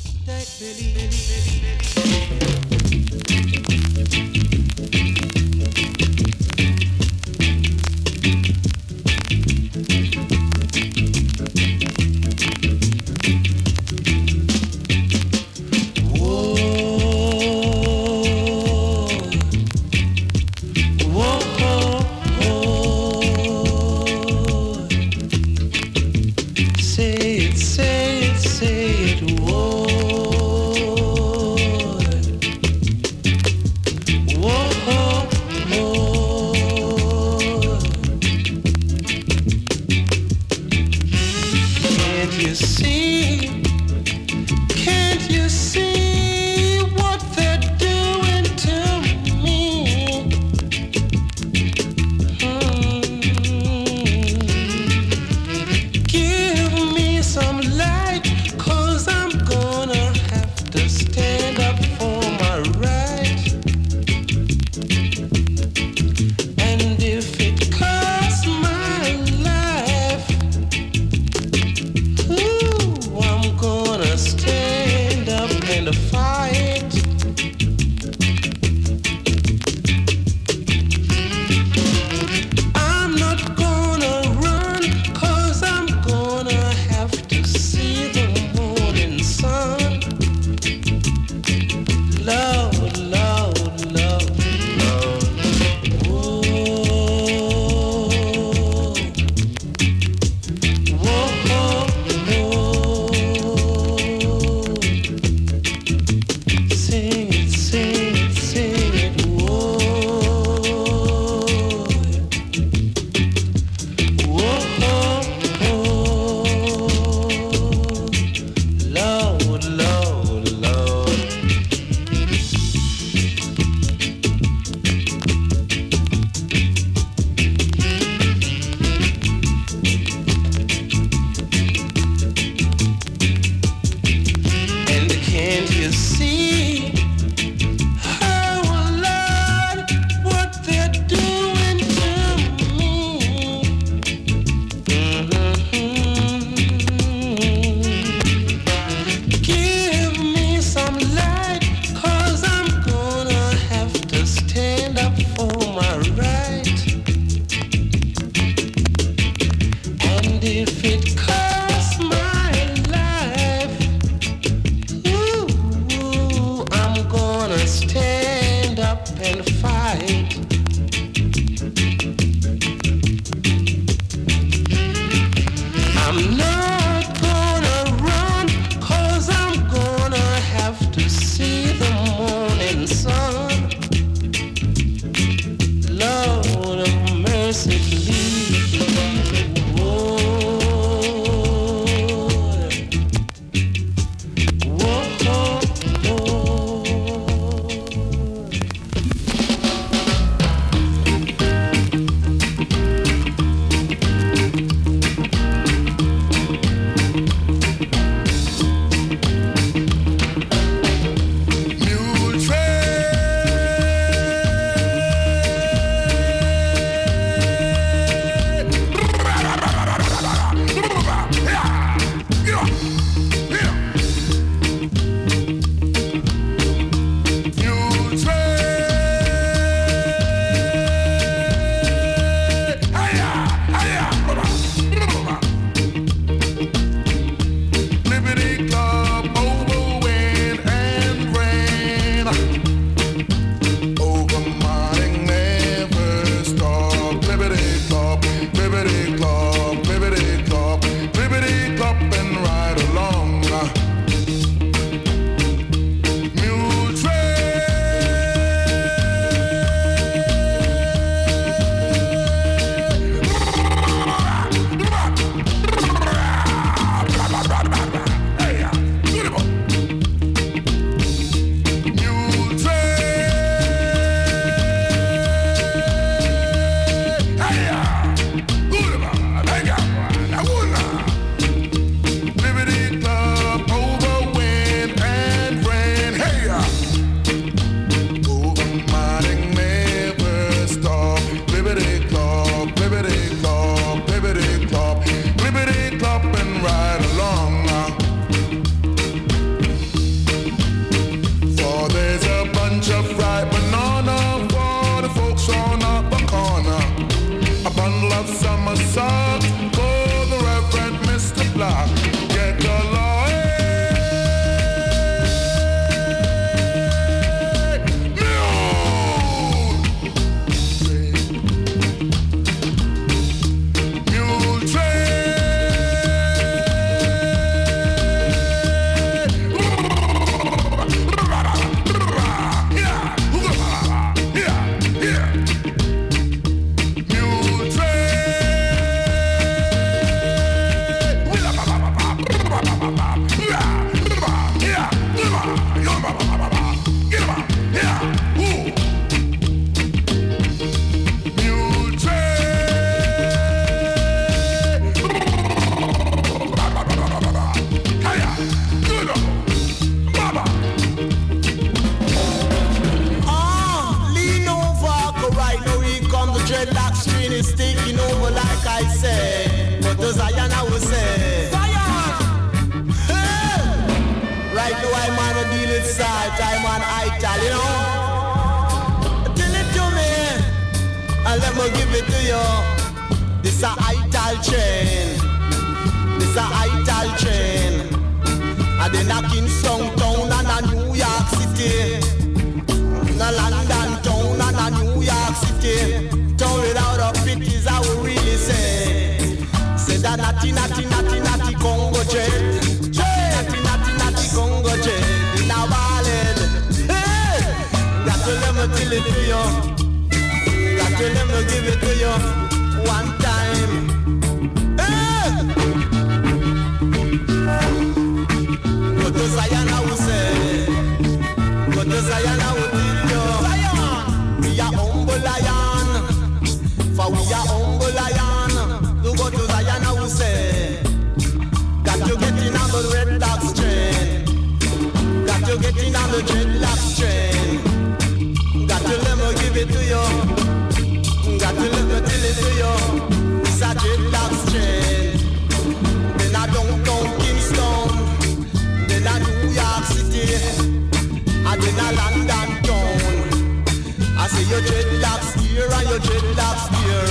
Your dreadlocks here.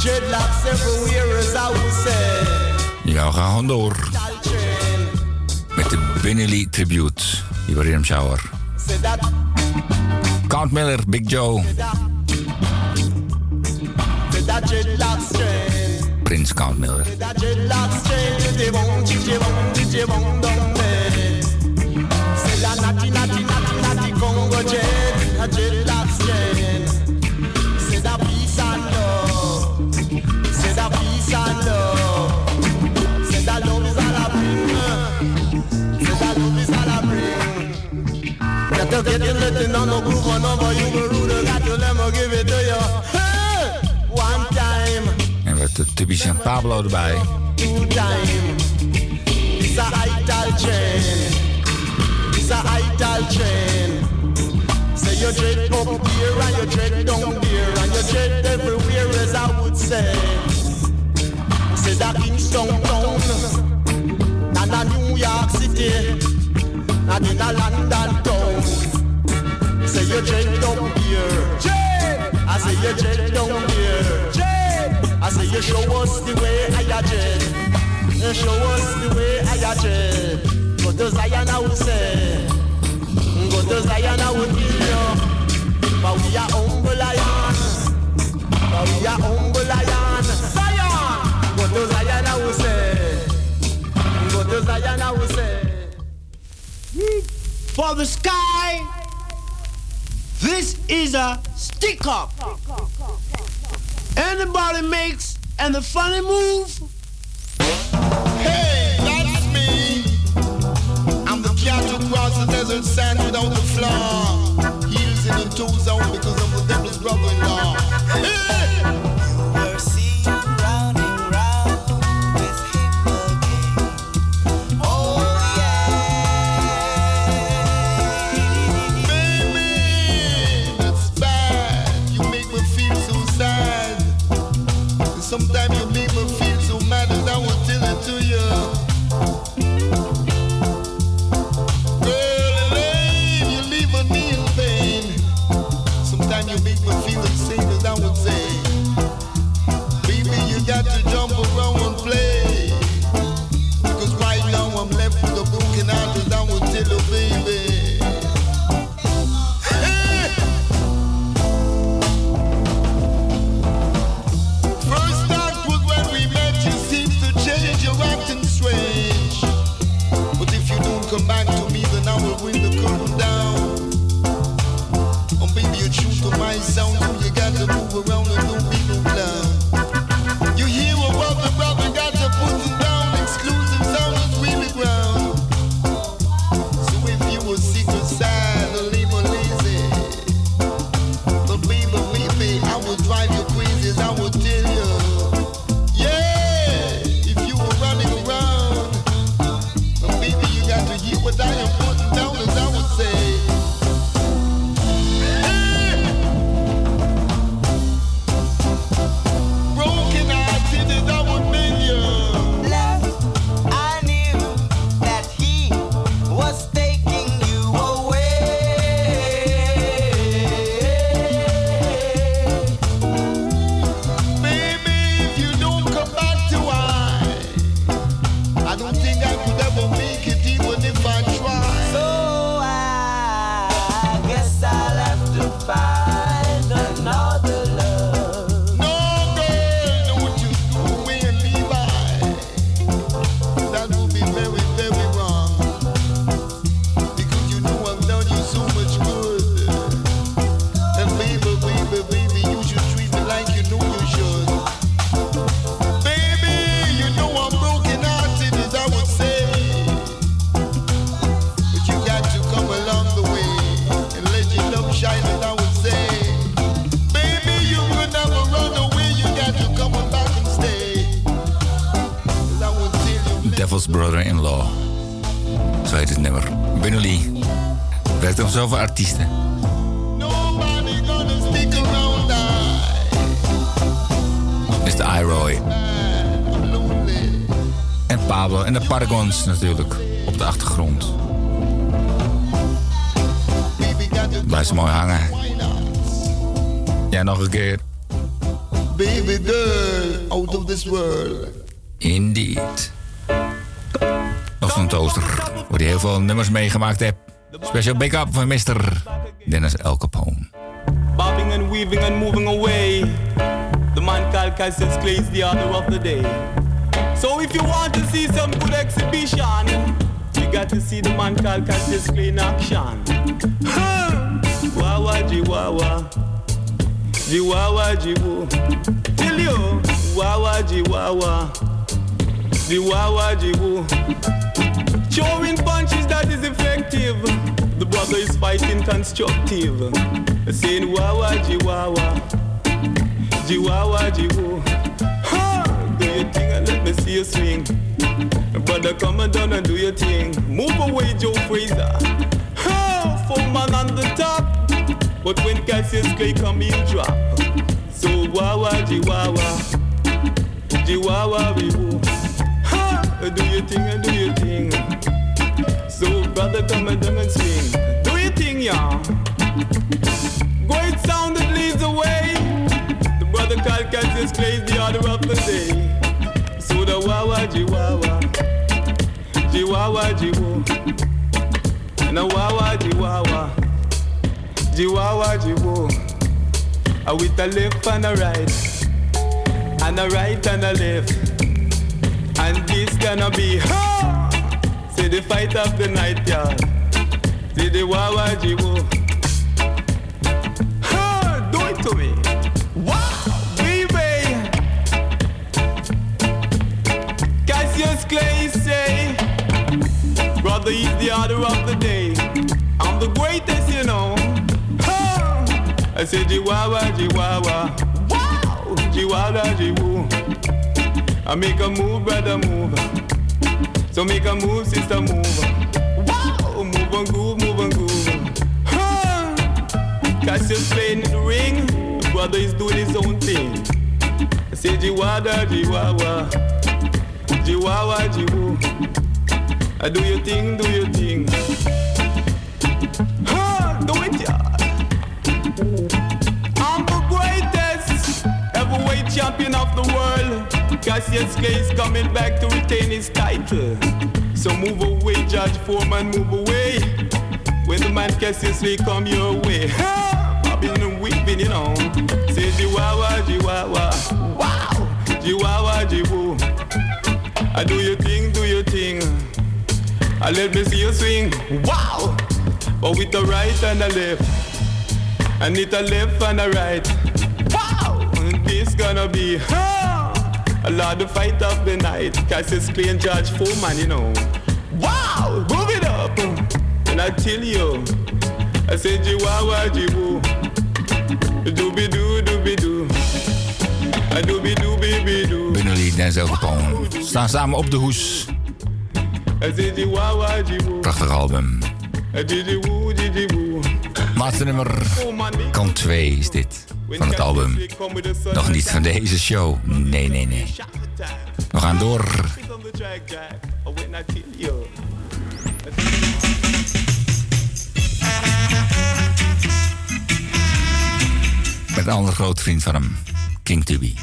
Dreadlocks everywhere as I would say. Ja, we gaan gewoon door. Met de Benny Lee Tribute. Rhythm Shower. Count Miller, Big Joe. Prins Count Miller. Just get you lifting on the groove on over you got to let me give it to you. One time, En met de Tubbies en Pablo erbij. two time. It's a. It's a. Say you dread up here and you dread down there and you dread everywhere as I would say. Say that Kingston town, and a New York City, and in a London town. Say you dread down here. I say you dread down here. I say you show us the way I dread. You show us the way I dread. Go to Zion I would say. Go to Zion I give you. But we are humble lion. But we are humble lion. Zion. Go to Zion I would say. Go to Zion I would say. For the sky, this is a stick up. Anybody makes and the funny move. Hey, that's me. I'm the cat who crossed the desert sand without the flaw. Heels in the toes artiesten. Mr. Iroy. En Pablo. En de Paragons natuurlijk. Op de achtergrond. Blijf ze mooi hangen. Ja, nog een keer. Baby girl, out of this world. Indeed. van Toaster. Waar hij heel veel nummers meegemaakt heeft. Special big-up van Mr. Dennis El Capone. Bobbing and weaving and moving away. The man called Cassius Clay is the order of the day. So if you want to see some good exhibition, you got to see the man called Cassius Clay in action. Wawa jiwawa, jiwawa jiwu. Tell you, wawa jiwawa, jiwawa jiwu. Showing punches that is effective. The brother is fighting constructive. Saying wawa jiwawa, jiwawa jiwu. Ha! Do your thing and let me see you swing. Brother, come on down and do your thing. Move away, Joe Frazier. Ha! Four man on the top. But when Cassius Clay come, he'll drop. So wawa jiwawa, jiwawa jiwu. Ha! Do your thing and do your thing. So brother, come and down and swing. Do your thing, y'all. Great sound that leads the way. The brother called Cassius Clay the order of the day. So the wawa jiwawa, jiwawa jiwu, and the wawa jiwawa, jiwawa jiwu. Uh, with a left and a right, and a right and a left, and this gonna be ha. Say the fight of the night, y'all. Say the wawa. Ha, do it to me. Wow, baby. Cassius Clay say, brother, he's the order of the day. I'm the greatest, you know. Ha! I say, Jiwawa, Jiwawa. Wow, Jiwawa, Jiwu. I make a move, brother, move. So make a move, sister, move. Wow, move and groove, move and groove. Ha! Cassius playing in the ring, the brother is doing his own thing. I say, Jiwada, Jiwawa. Jiwawa, Jiwu. I do your thing, do your thing. Ha! Do it, yeah. I'm the greatest heavyweight champion of the world. Cassius Clay is coming back to retain his title. So move away, Judge Foreman, move away. When the man Cassius Clay come your way. Bobbing and weeping, you know. Say Jiwawa, Jiwawa. Wow! Jiwawa, Jiwu. I do your thing, do your thing. I let me see you swing. Wow! But with the right and the left. I need a left and a right. Wow! This gonna be ha! A lot of fight of the night. Cassius Clay and George Foreman, you know. Wow! Move it up! And I tell you, I said Jiwawa Jiwu. Dooby doo, dooby doo. A dooby dooby bee doo. Benelli Denzel Capone. Staan samen op de hoes. Prachtig album. Didi woo, didi woo. Laatste nummer. Kant 2 is dit. Van het album. Nog niet van deze show. Nee, nee, nee. We gaan door. Met een andere grote vriend van hem. King Tubby.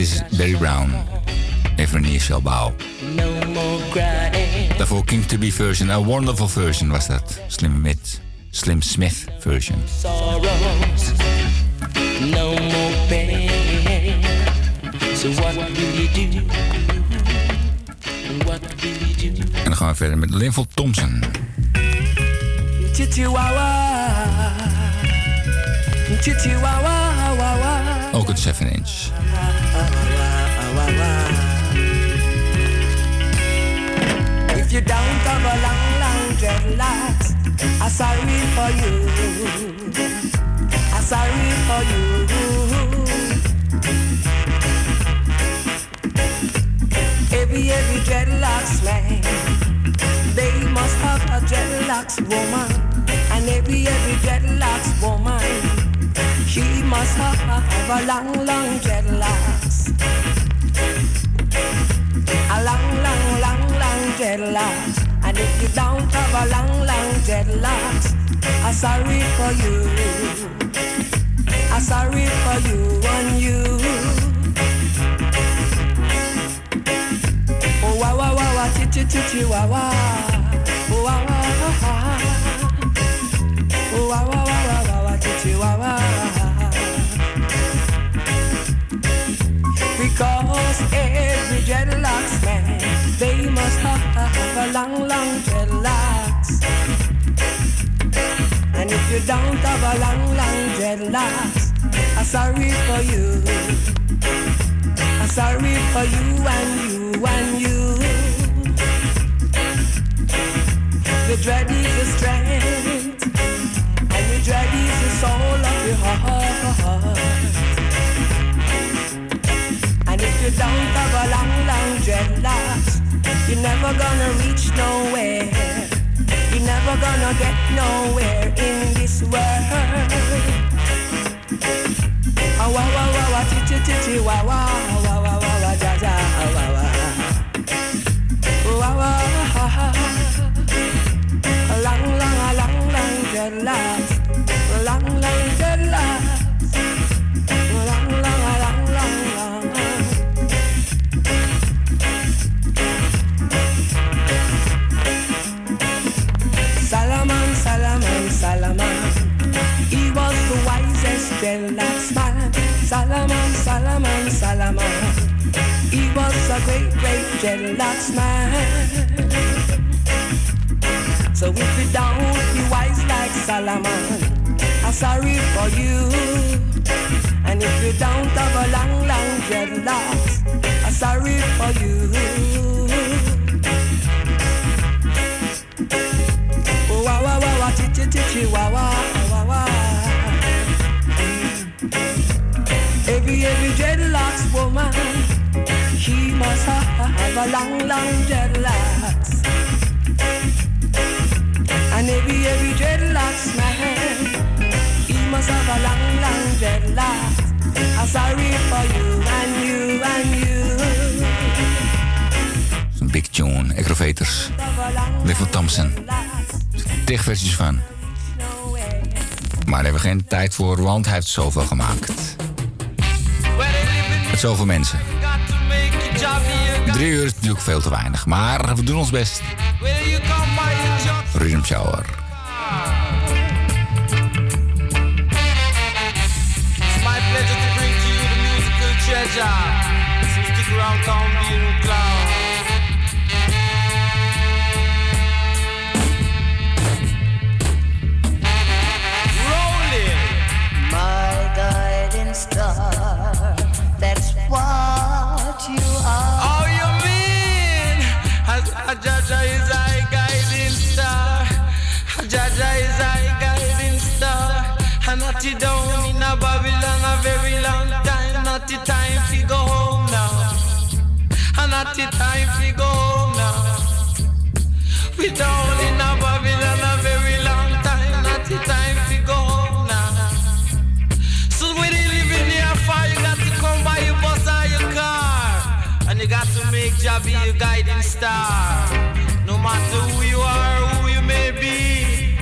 Dit is Barry Brown. No more crying. Daarvoor King to Be version. A wonderful version was dat. Slim, Smith, Slim Smith version. sorrows, no more pain. So what will you do? What will you do? En dan gaan we verder met Linville Thompson. Ook het 7 inch. If you don't have a long, long dreadlocks, I'm sorry for you. I'm sorry for you. Every, every dreadlocks man, they must have a dreadlocks woman. And every, every dreadlocks woman, she must have a long, long dreadlocks. Dreadlocks. And if you don't have a long, long dreadlocks, I'm sorry for you. I'm sorry for you and you. Oh, wow, wow, wow, wow, chi, chi, chi, chi, wow, wow. Oh, wow, wow, wow, wow. Oh, wow, wow, wow, wow. Because every dreadlocks man, they must have a long, long dreadlocks. And if you don't have a long, long dreadlocks, I'm sorry for you. I'm sorry for you and you and you. The dread is the strength, and the dread is the soul of your heart. And if you don't have a long, long dreadlocks, you're never gonna reach nowhere. You're never gonna get nowhere in this world. Ah, wah, wah, wah, wah, chi, chi, chi, chi, wah, great, great dreadlocks man. So if you don't be wise like Solomon, I'm sorry for you. And if you don't have a long, long dreadlocks, I'm sorry for you. Oh, wah, wah, wah, wah, titty, titty, wah, wah, wah, wah. Every, every dreadlocks woman, she must have a long, long dreadlocks. And every, every dreadlocks man, he must have a long, long dreadlocks. I'm sorry for you and you and you. Big tune, Aggravators. Clifford Thompson. Tig versies van. Maar daar hebben we geen tijd voor, want hij heeft zoveel gemaakt. Met zoveel mensen. Drie uur is natuurlijk veel te weinig, maar we doen ons best. Rhythm Shower. It's my pleasure to bring to you the musical treasure. So stick around town, being clown. Rolling. Not the time to go now. We down in a Babylon a very long time. Not the time to go now. So when you live in your fire, you got to come by your bus or your car. And you got to make Jah be your guiding star. No matter who you are, who you may be.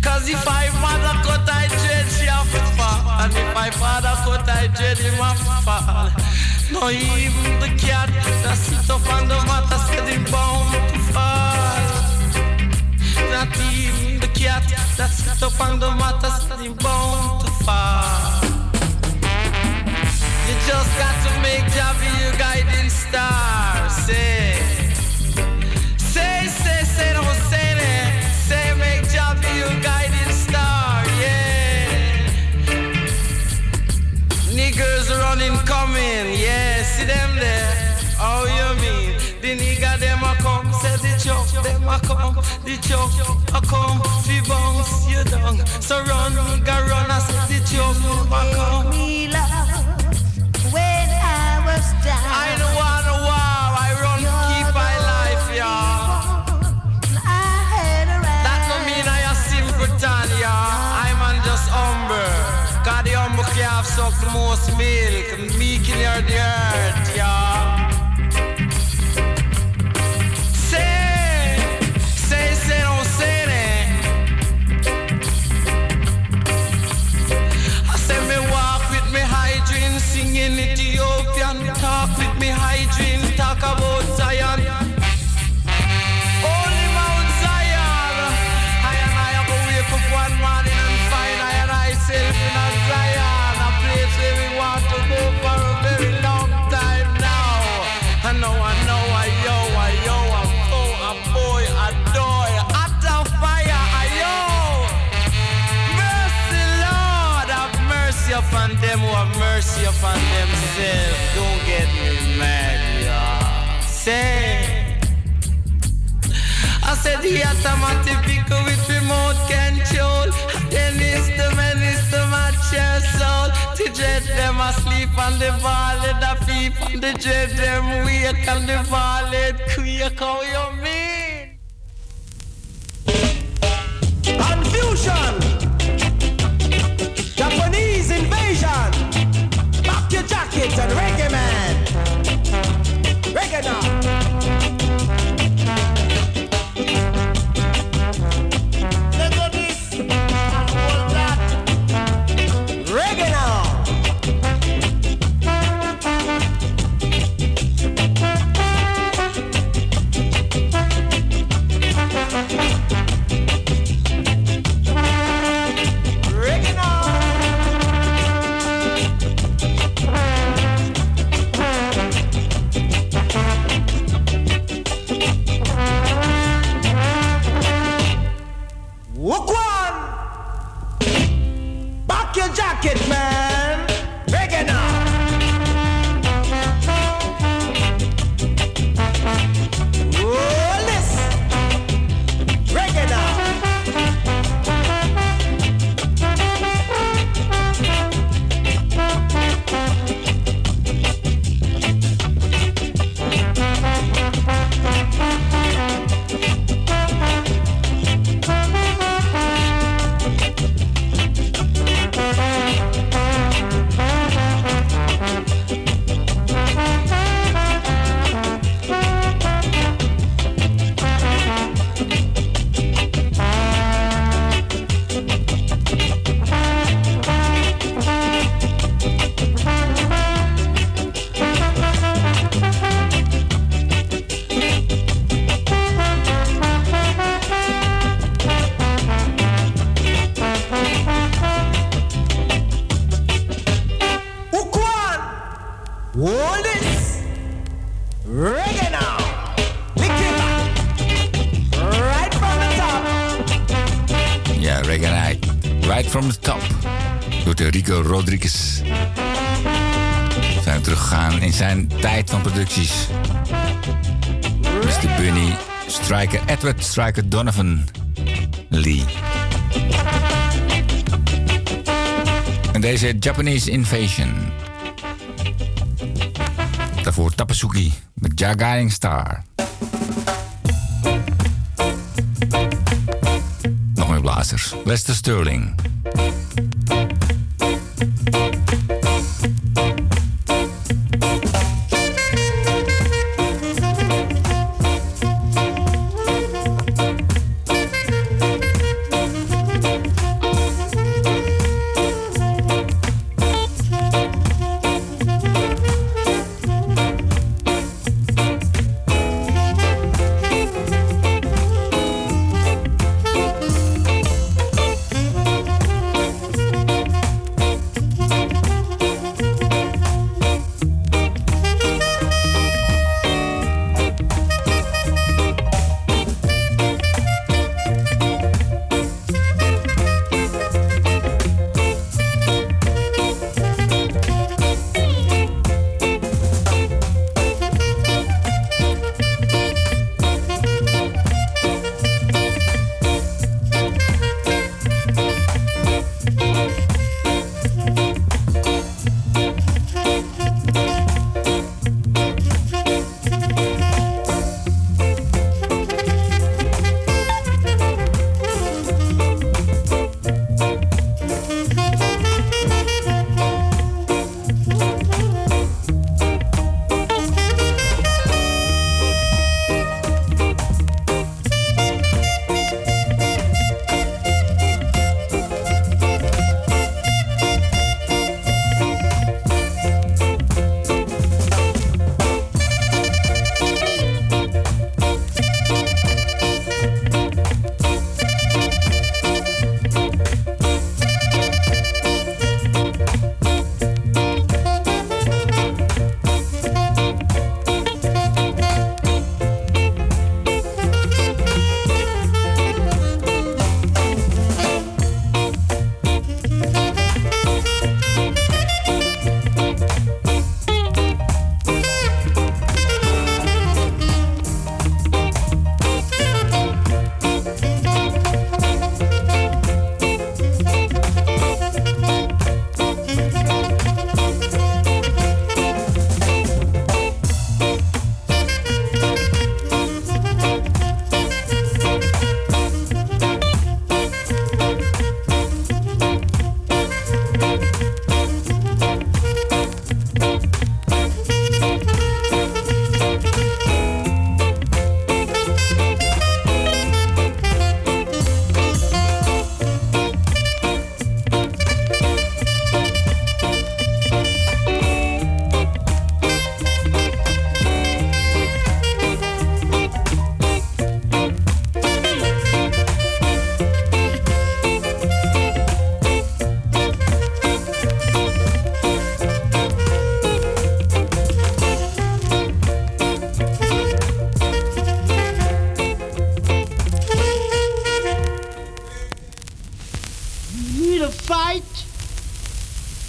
Cause if I mother cut I dread, she have to fall. And if my father cut I dread, him have to fall. Naivo de que há Nasci topando a mata Cedo e bom tu faz Nativo de que há Nasci topando a mata Cedo e bom tu faz You just got to make Javi your guiding star. Say. Say, say, say, don't say that Say make Javi your guiding star Niggers running, coming. Yeah, see them there. Oh, you mean the nigga them a come, say the joke them a come, the joke a come, fi bounce you down. So run, nigga run, I say the them a come. Me love when I was down. I don't wanna said the automatic vehicle with remote control. It's the it's the match your soul. To dread them asleep on the valley, the people, the dread them wake on the valley, quick how you mean. Confusion. Japanese invasion. Pack your jackets and reggae Striker Donovan Lee. En deze Japanese Invasion. Daarvoor Tapasuki met Jagaring Star. Nog meer blazers. Lester Sterling.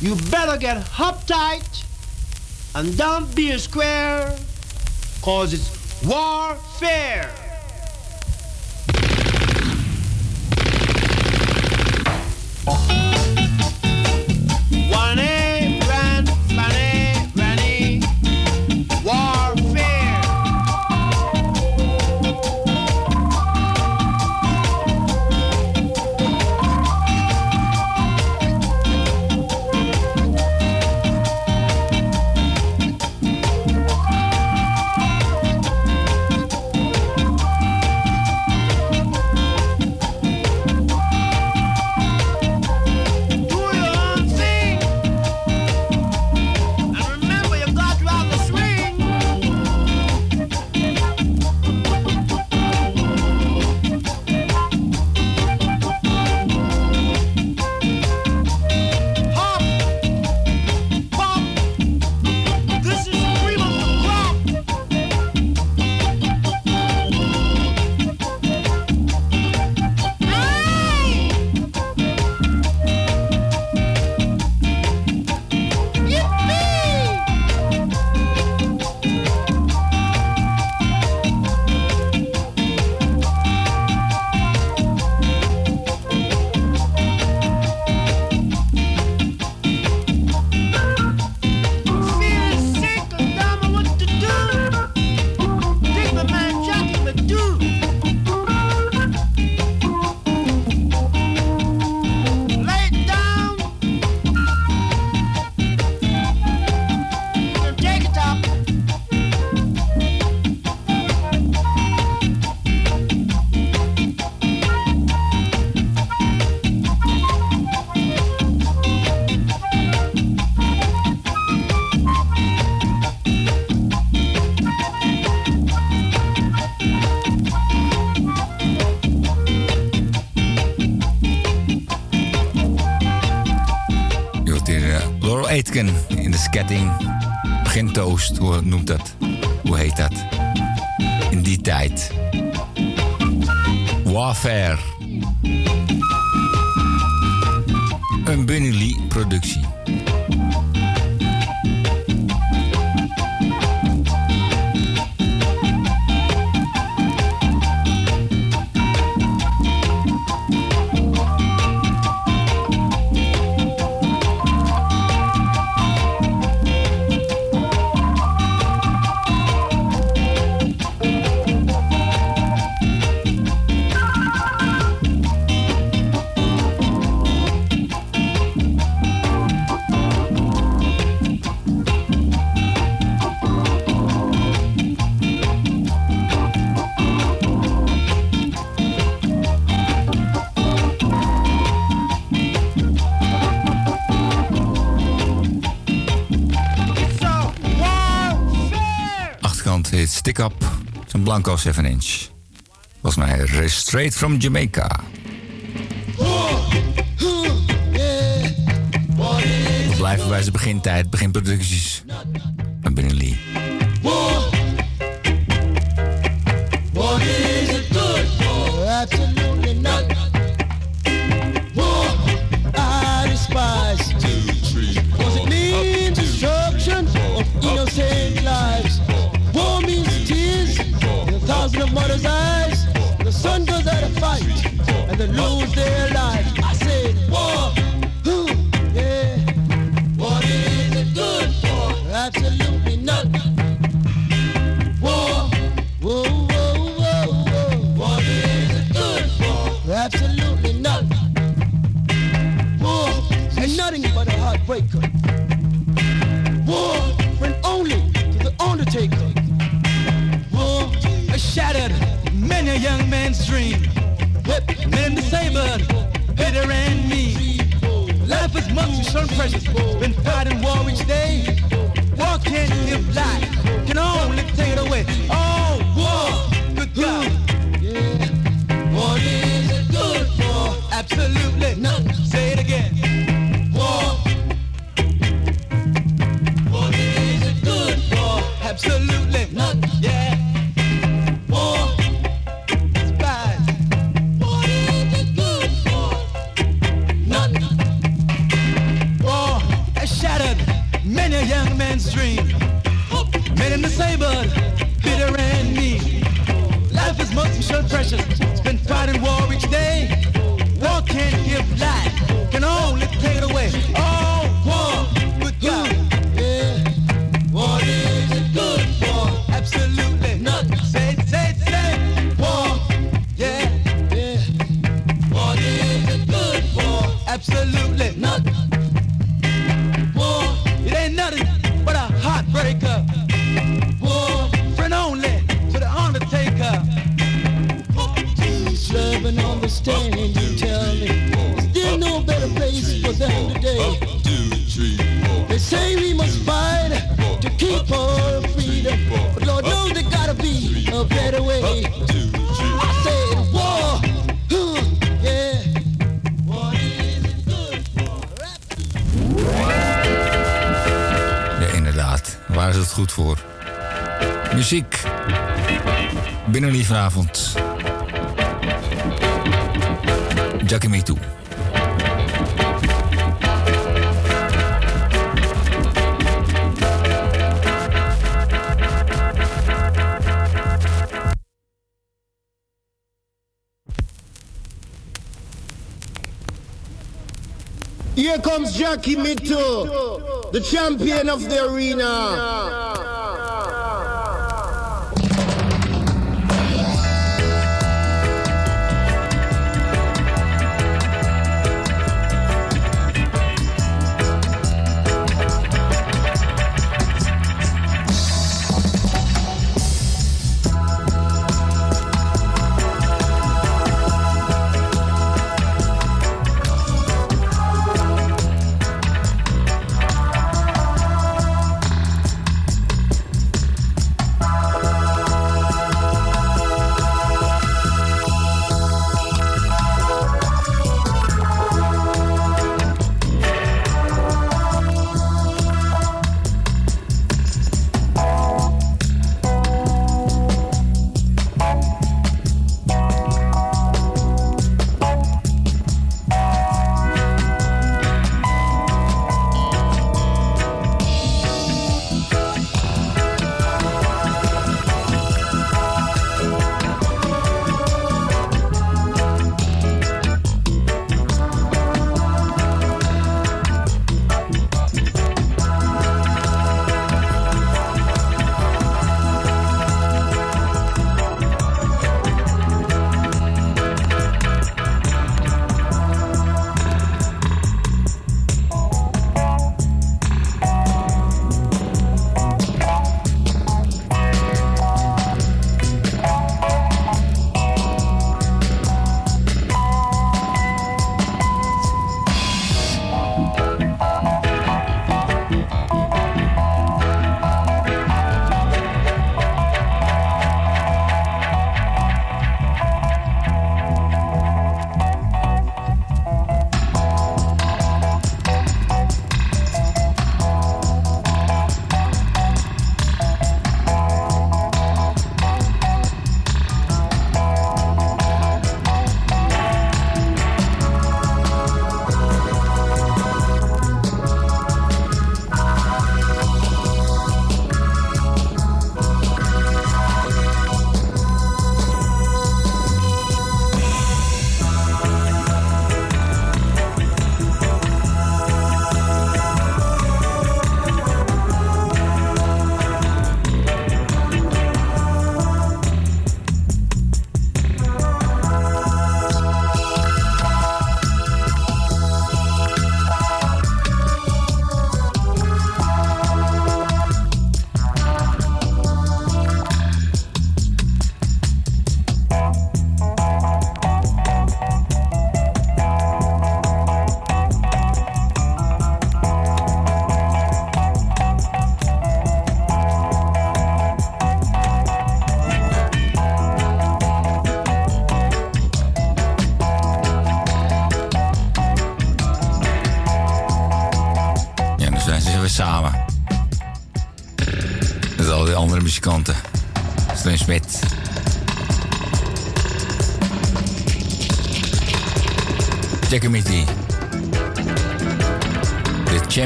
You better get uptight and don't be a square, cause it's warfare. In de sketting. Begintoast, hoe noemt dat? Hoe heet dat? In die tijd. Warfare. Een Bunny Lee productie. Wake Up. Blanco 7 inch. Volgens mij straight from Jamaica. We blijven bij zijn begintijd, beginproducties. vanavond. Jackie Mittoo. Here comes Jackie Mittoo, the champion of the arena.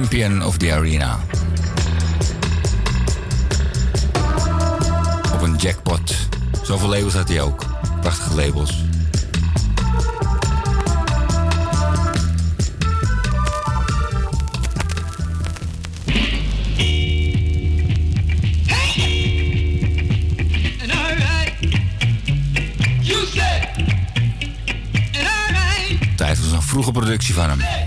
champion of the arena. Op een jackpot. Zoveel labels had hij ook. Prachtige labels. Tijd voor zo'n vroege productie van hem.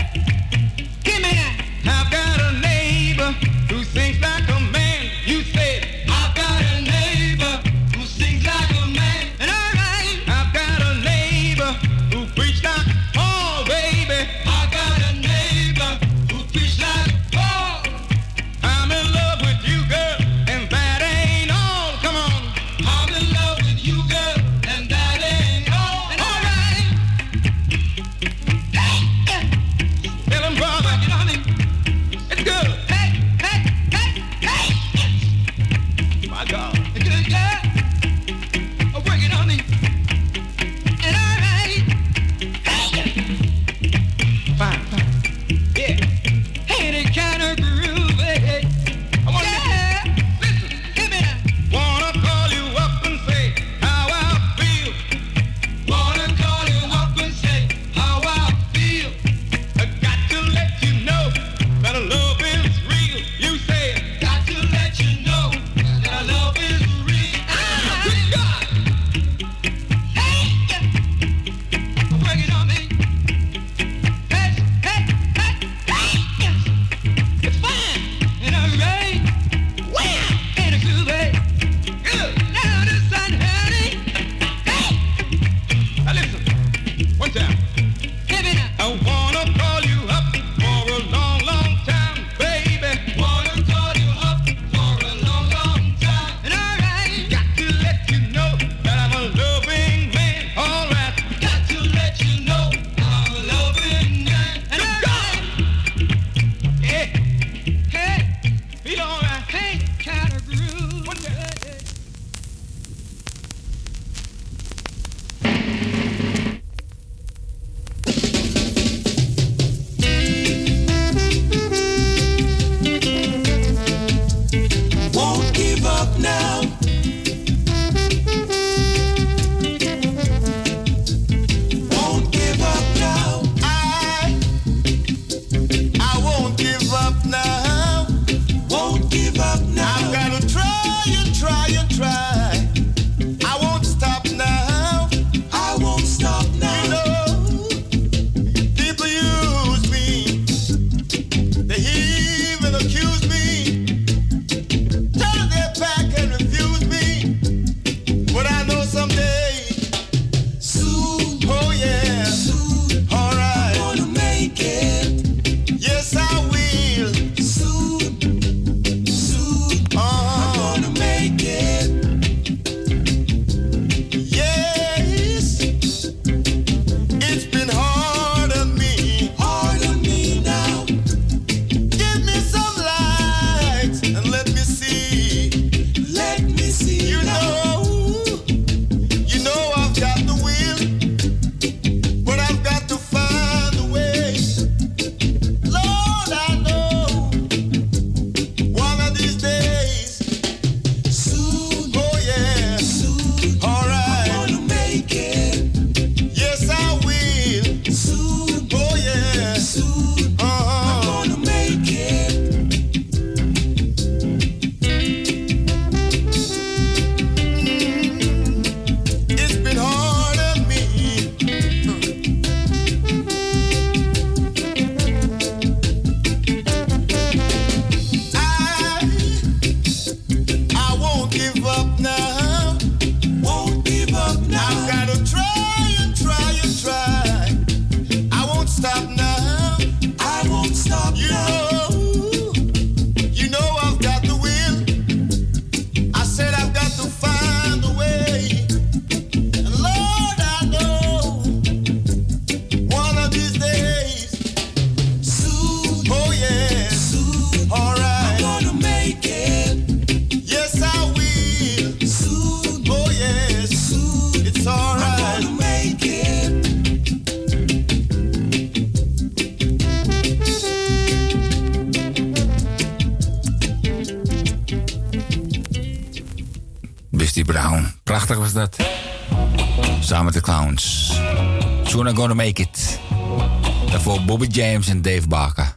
James en Dave Barker.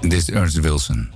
Dit is Ernst Wilson.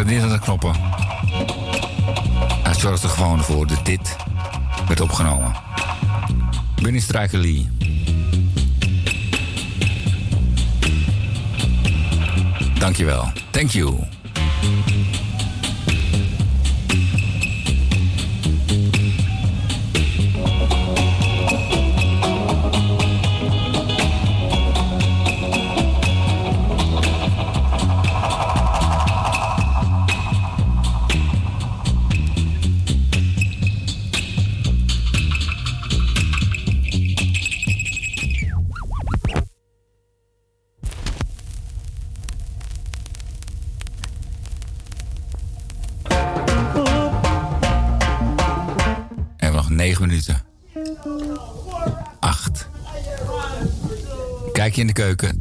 Zet niet aan de knoppen. Hij zorgde gewoon voor dat dit werd opgenomen. Bunny Strijker Lee. Dankjewel. Thank you. In de keuken.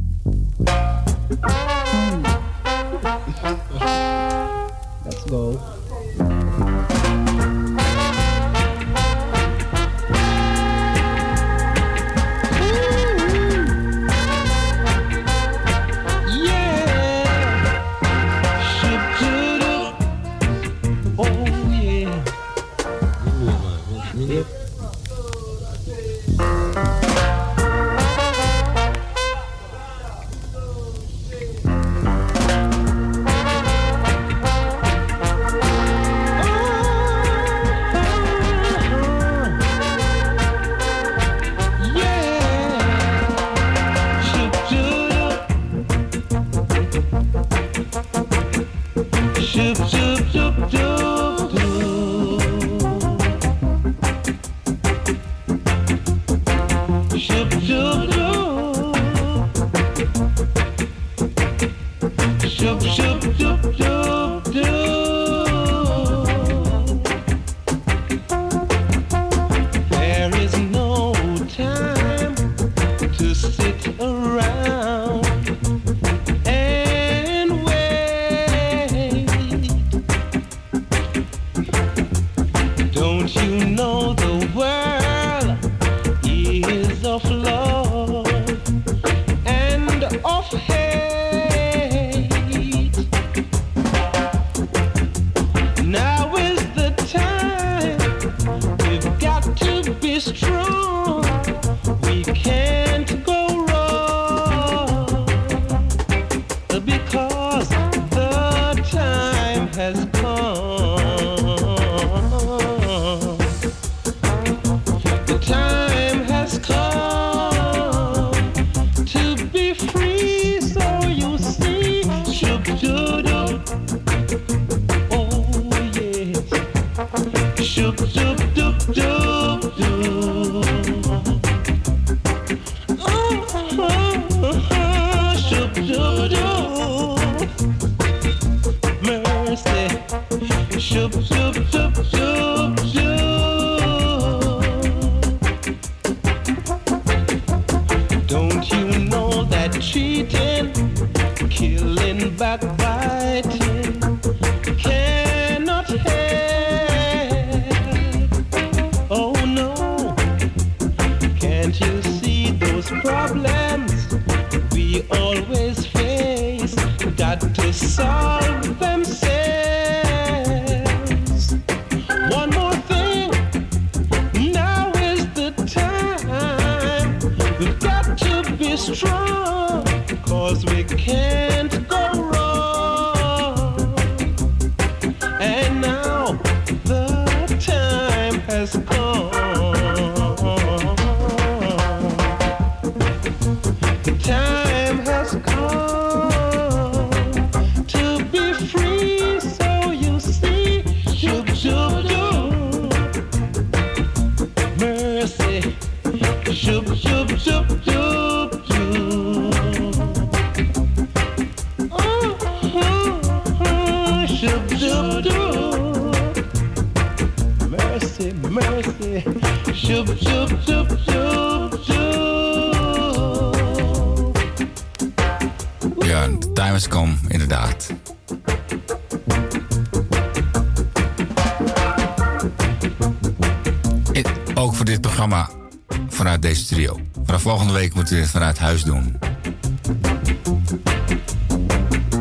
Doen.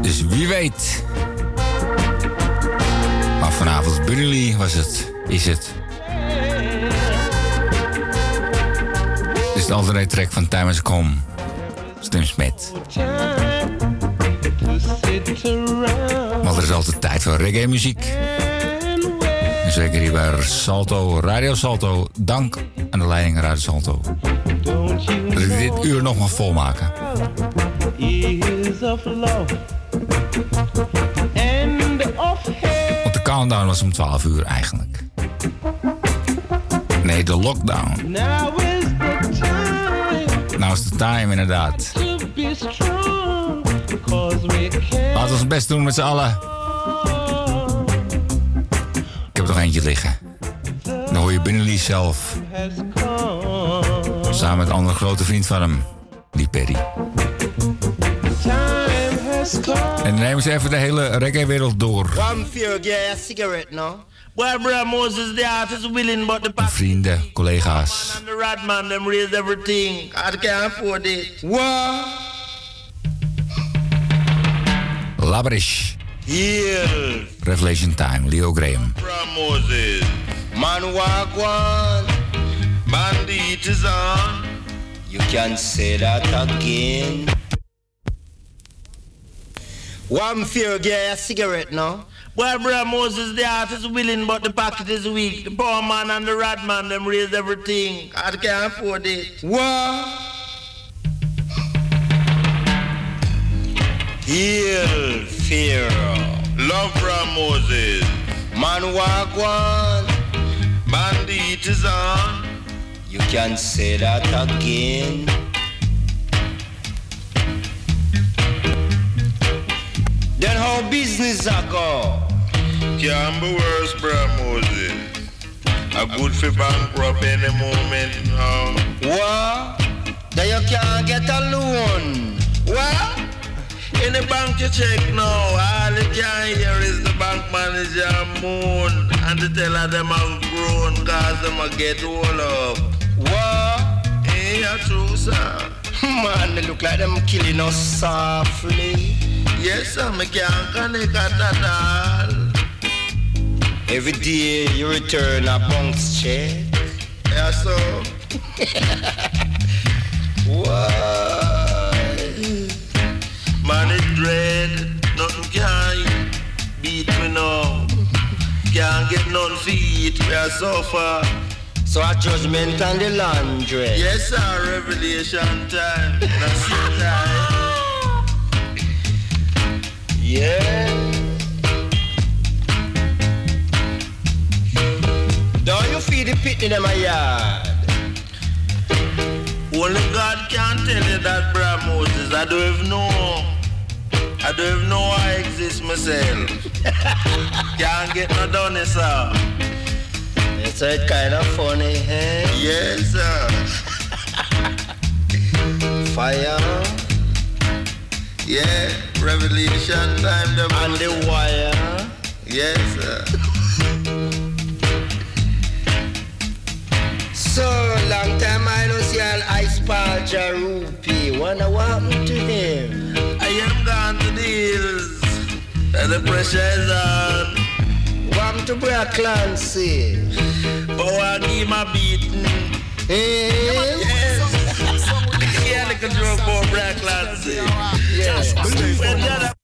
Dus wie weet. Maar vanavond Lee was het, is het. Dit is de alternate track van Time Has Come. Stim Smith. Want er is altijd tijd voor reggae muziek. En zeker hier bij Salto, Radio Salto. Dank aan de leiding Radio Salto. Dit uur nog mag volmaken. Want de countdown was om 12 uur eigenlijk. Nee, de lockdown. Now is the time Nou is de time inderdaad. Laten we ons best doen met z'n allen. Ik heb er nog eentje liggen. Dan hoor je Binnenlie zelf. Samen met een andere grote vriend van hem, die Perry. En dan nemen ze even de hele reggae-wereld door. Vrienden, collega's. Labrish. Revelation Time, Leo Graham. From Moses. Man walk one. Is on. You can say that again. One fear, get a cigarette now. Well, bro, Moses, the art is willing, but the pocket is weak. The poor man and the rat man, them raise everything. I can't afford it. What? Heal fear. Love from Moses. Man walk one. Bandit is on. You can say that again. Then how business a go? Can't be worse, bro, Moses. A good for bankrupt any moment now. What? That you can't get a loan. What? In the bank you check now, all you can hear is the bank manager moan and the teller them have grown cause them a get all up. What? Eh, Ain't ya true, sir? Man, they look like them killing us softly. Yes, sir, me can't connect at all. Every day you return a bounce check. Yeah, so. What? Man, it dread. Nothing can beat me now. Can't get none feet. We are so far. So a judgment on the laundry. Yes, sir. Revelation time. That's the time. Yeah. Don't you feed the pitney them my yard? Only God can tell you that, bro Moses. I don't even know. I don't even know I exist myself. Can't get no done, sir. It's a kind of funny, eh? Yes, sir. Fire. Yeah, revelation time. The and the wire. Yes, sir. So long time I don't see an ice pal Jarupi. Wonder what happened to him? I am gone to the hills. And the pressure is on. Happened to Bra Clancy? Oh, I give my beating. Hey. Yes. yeah, the control for Bra Clancy. Yes. That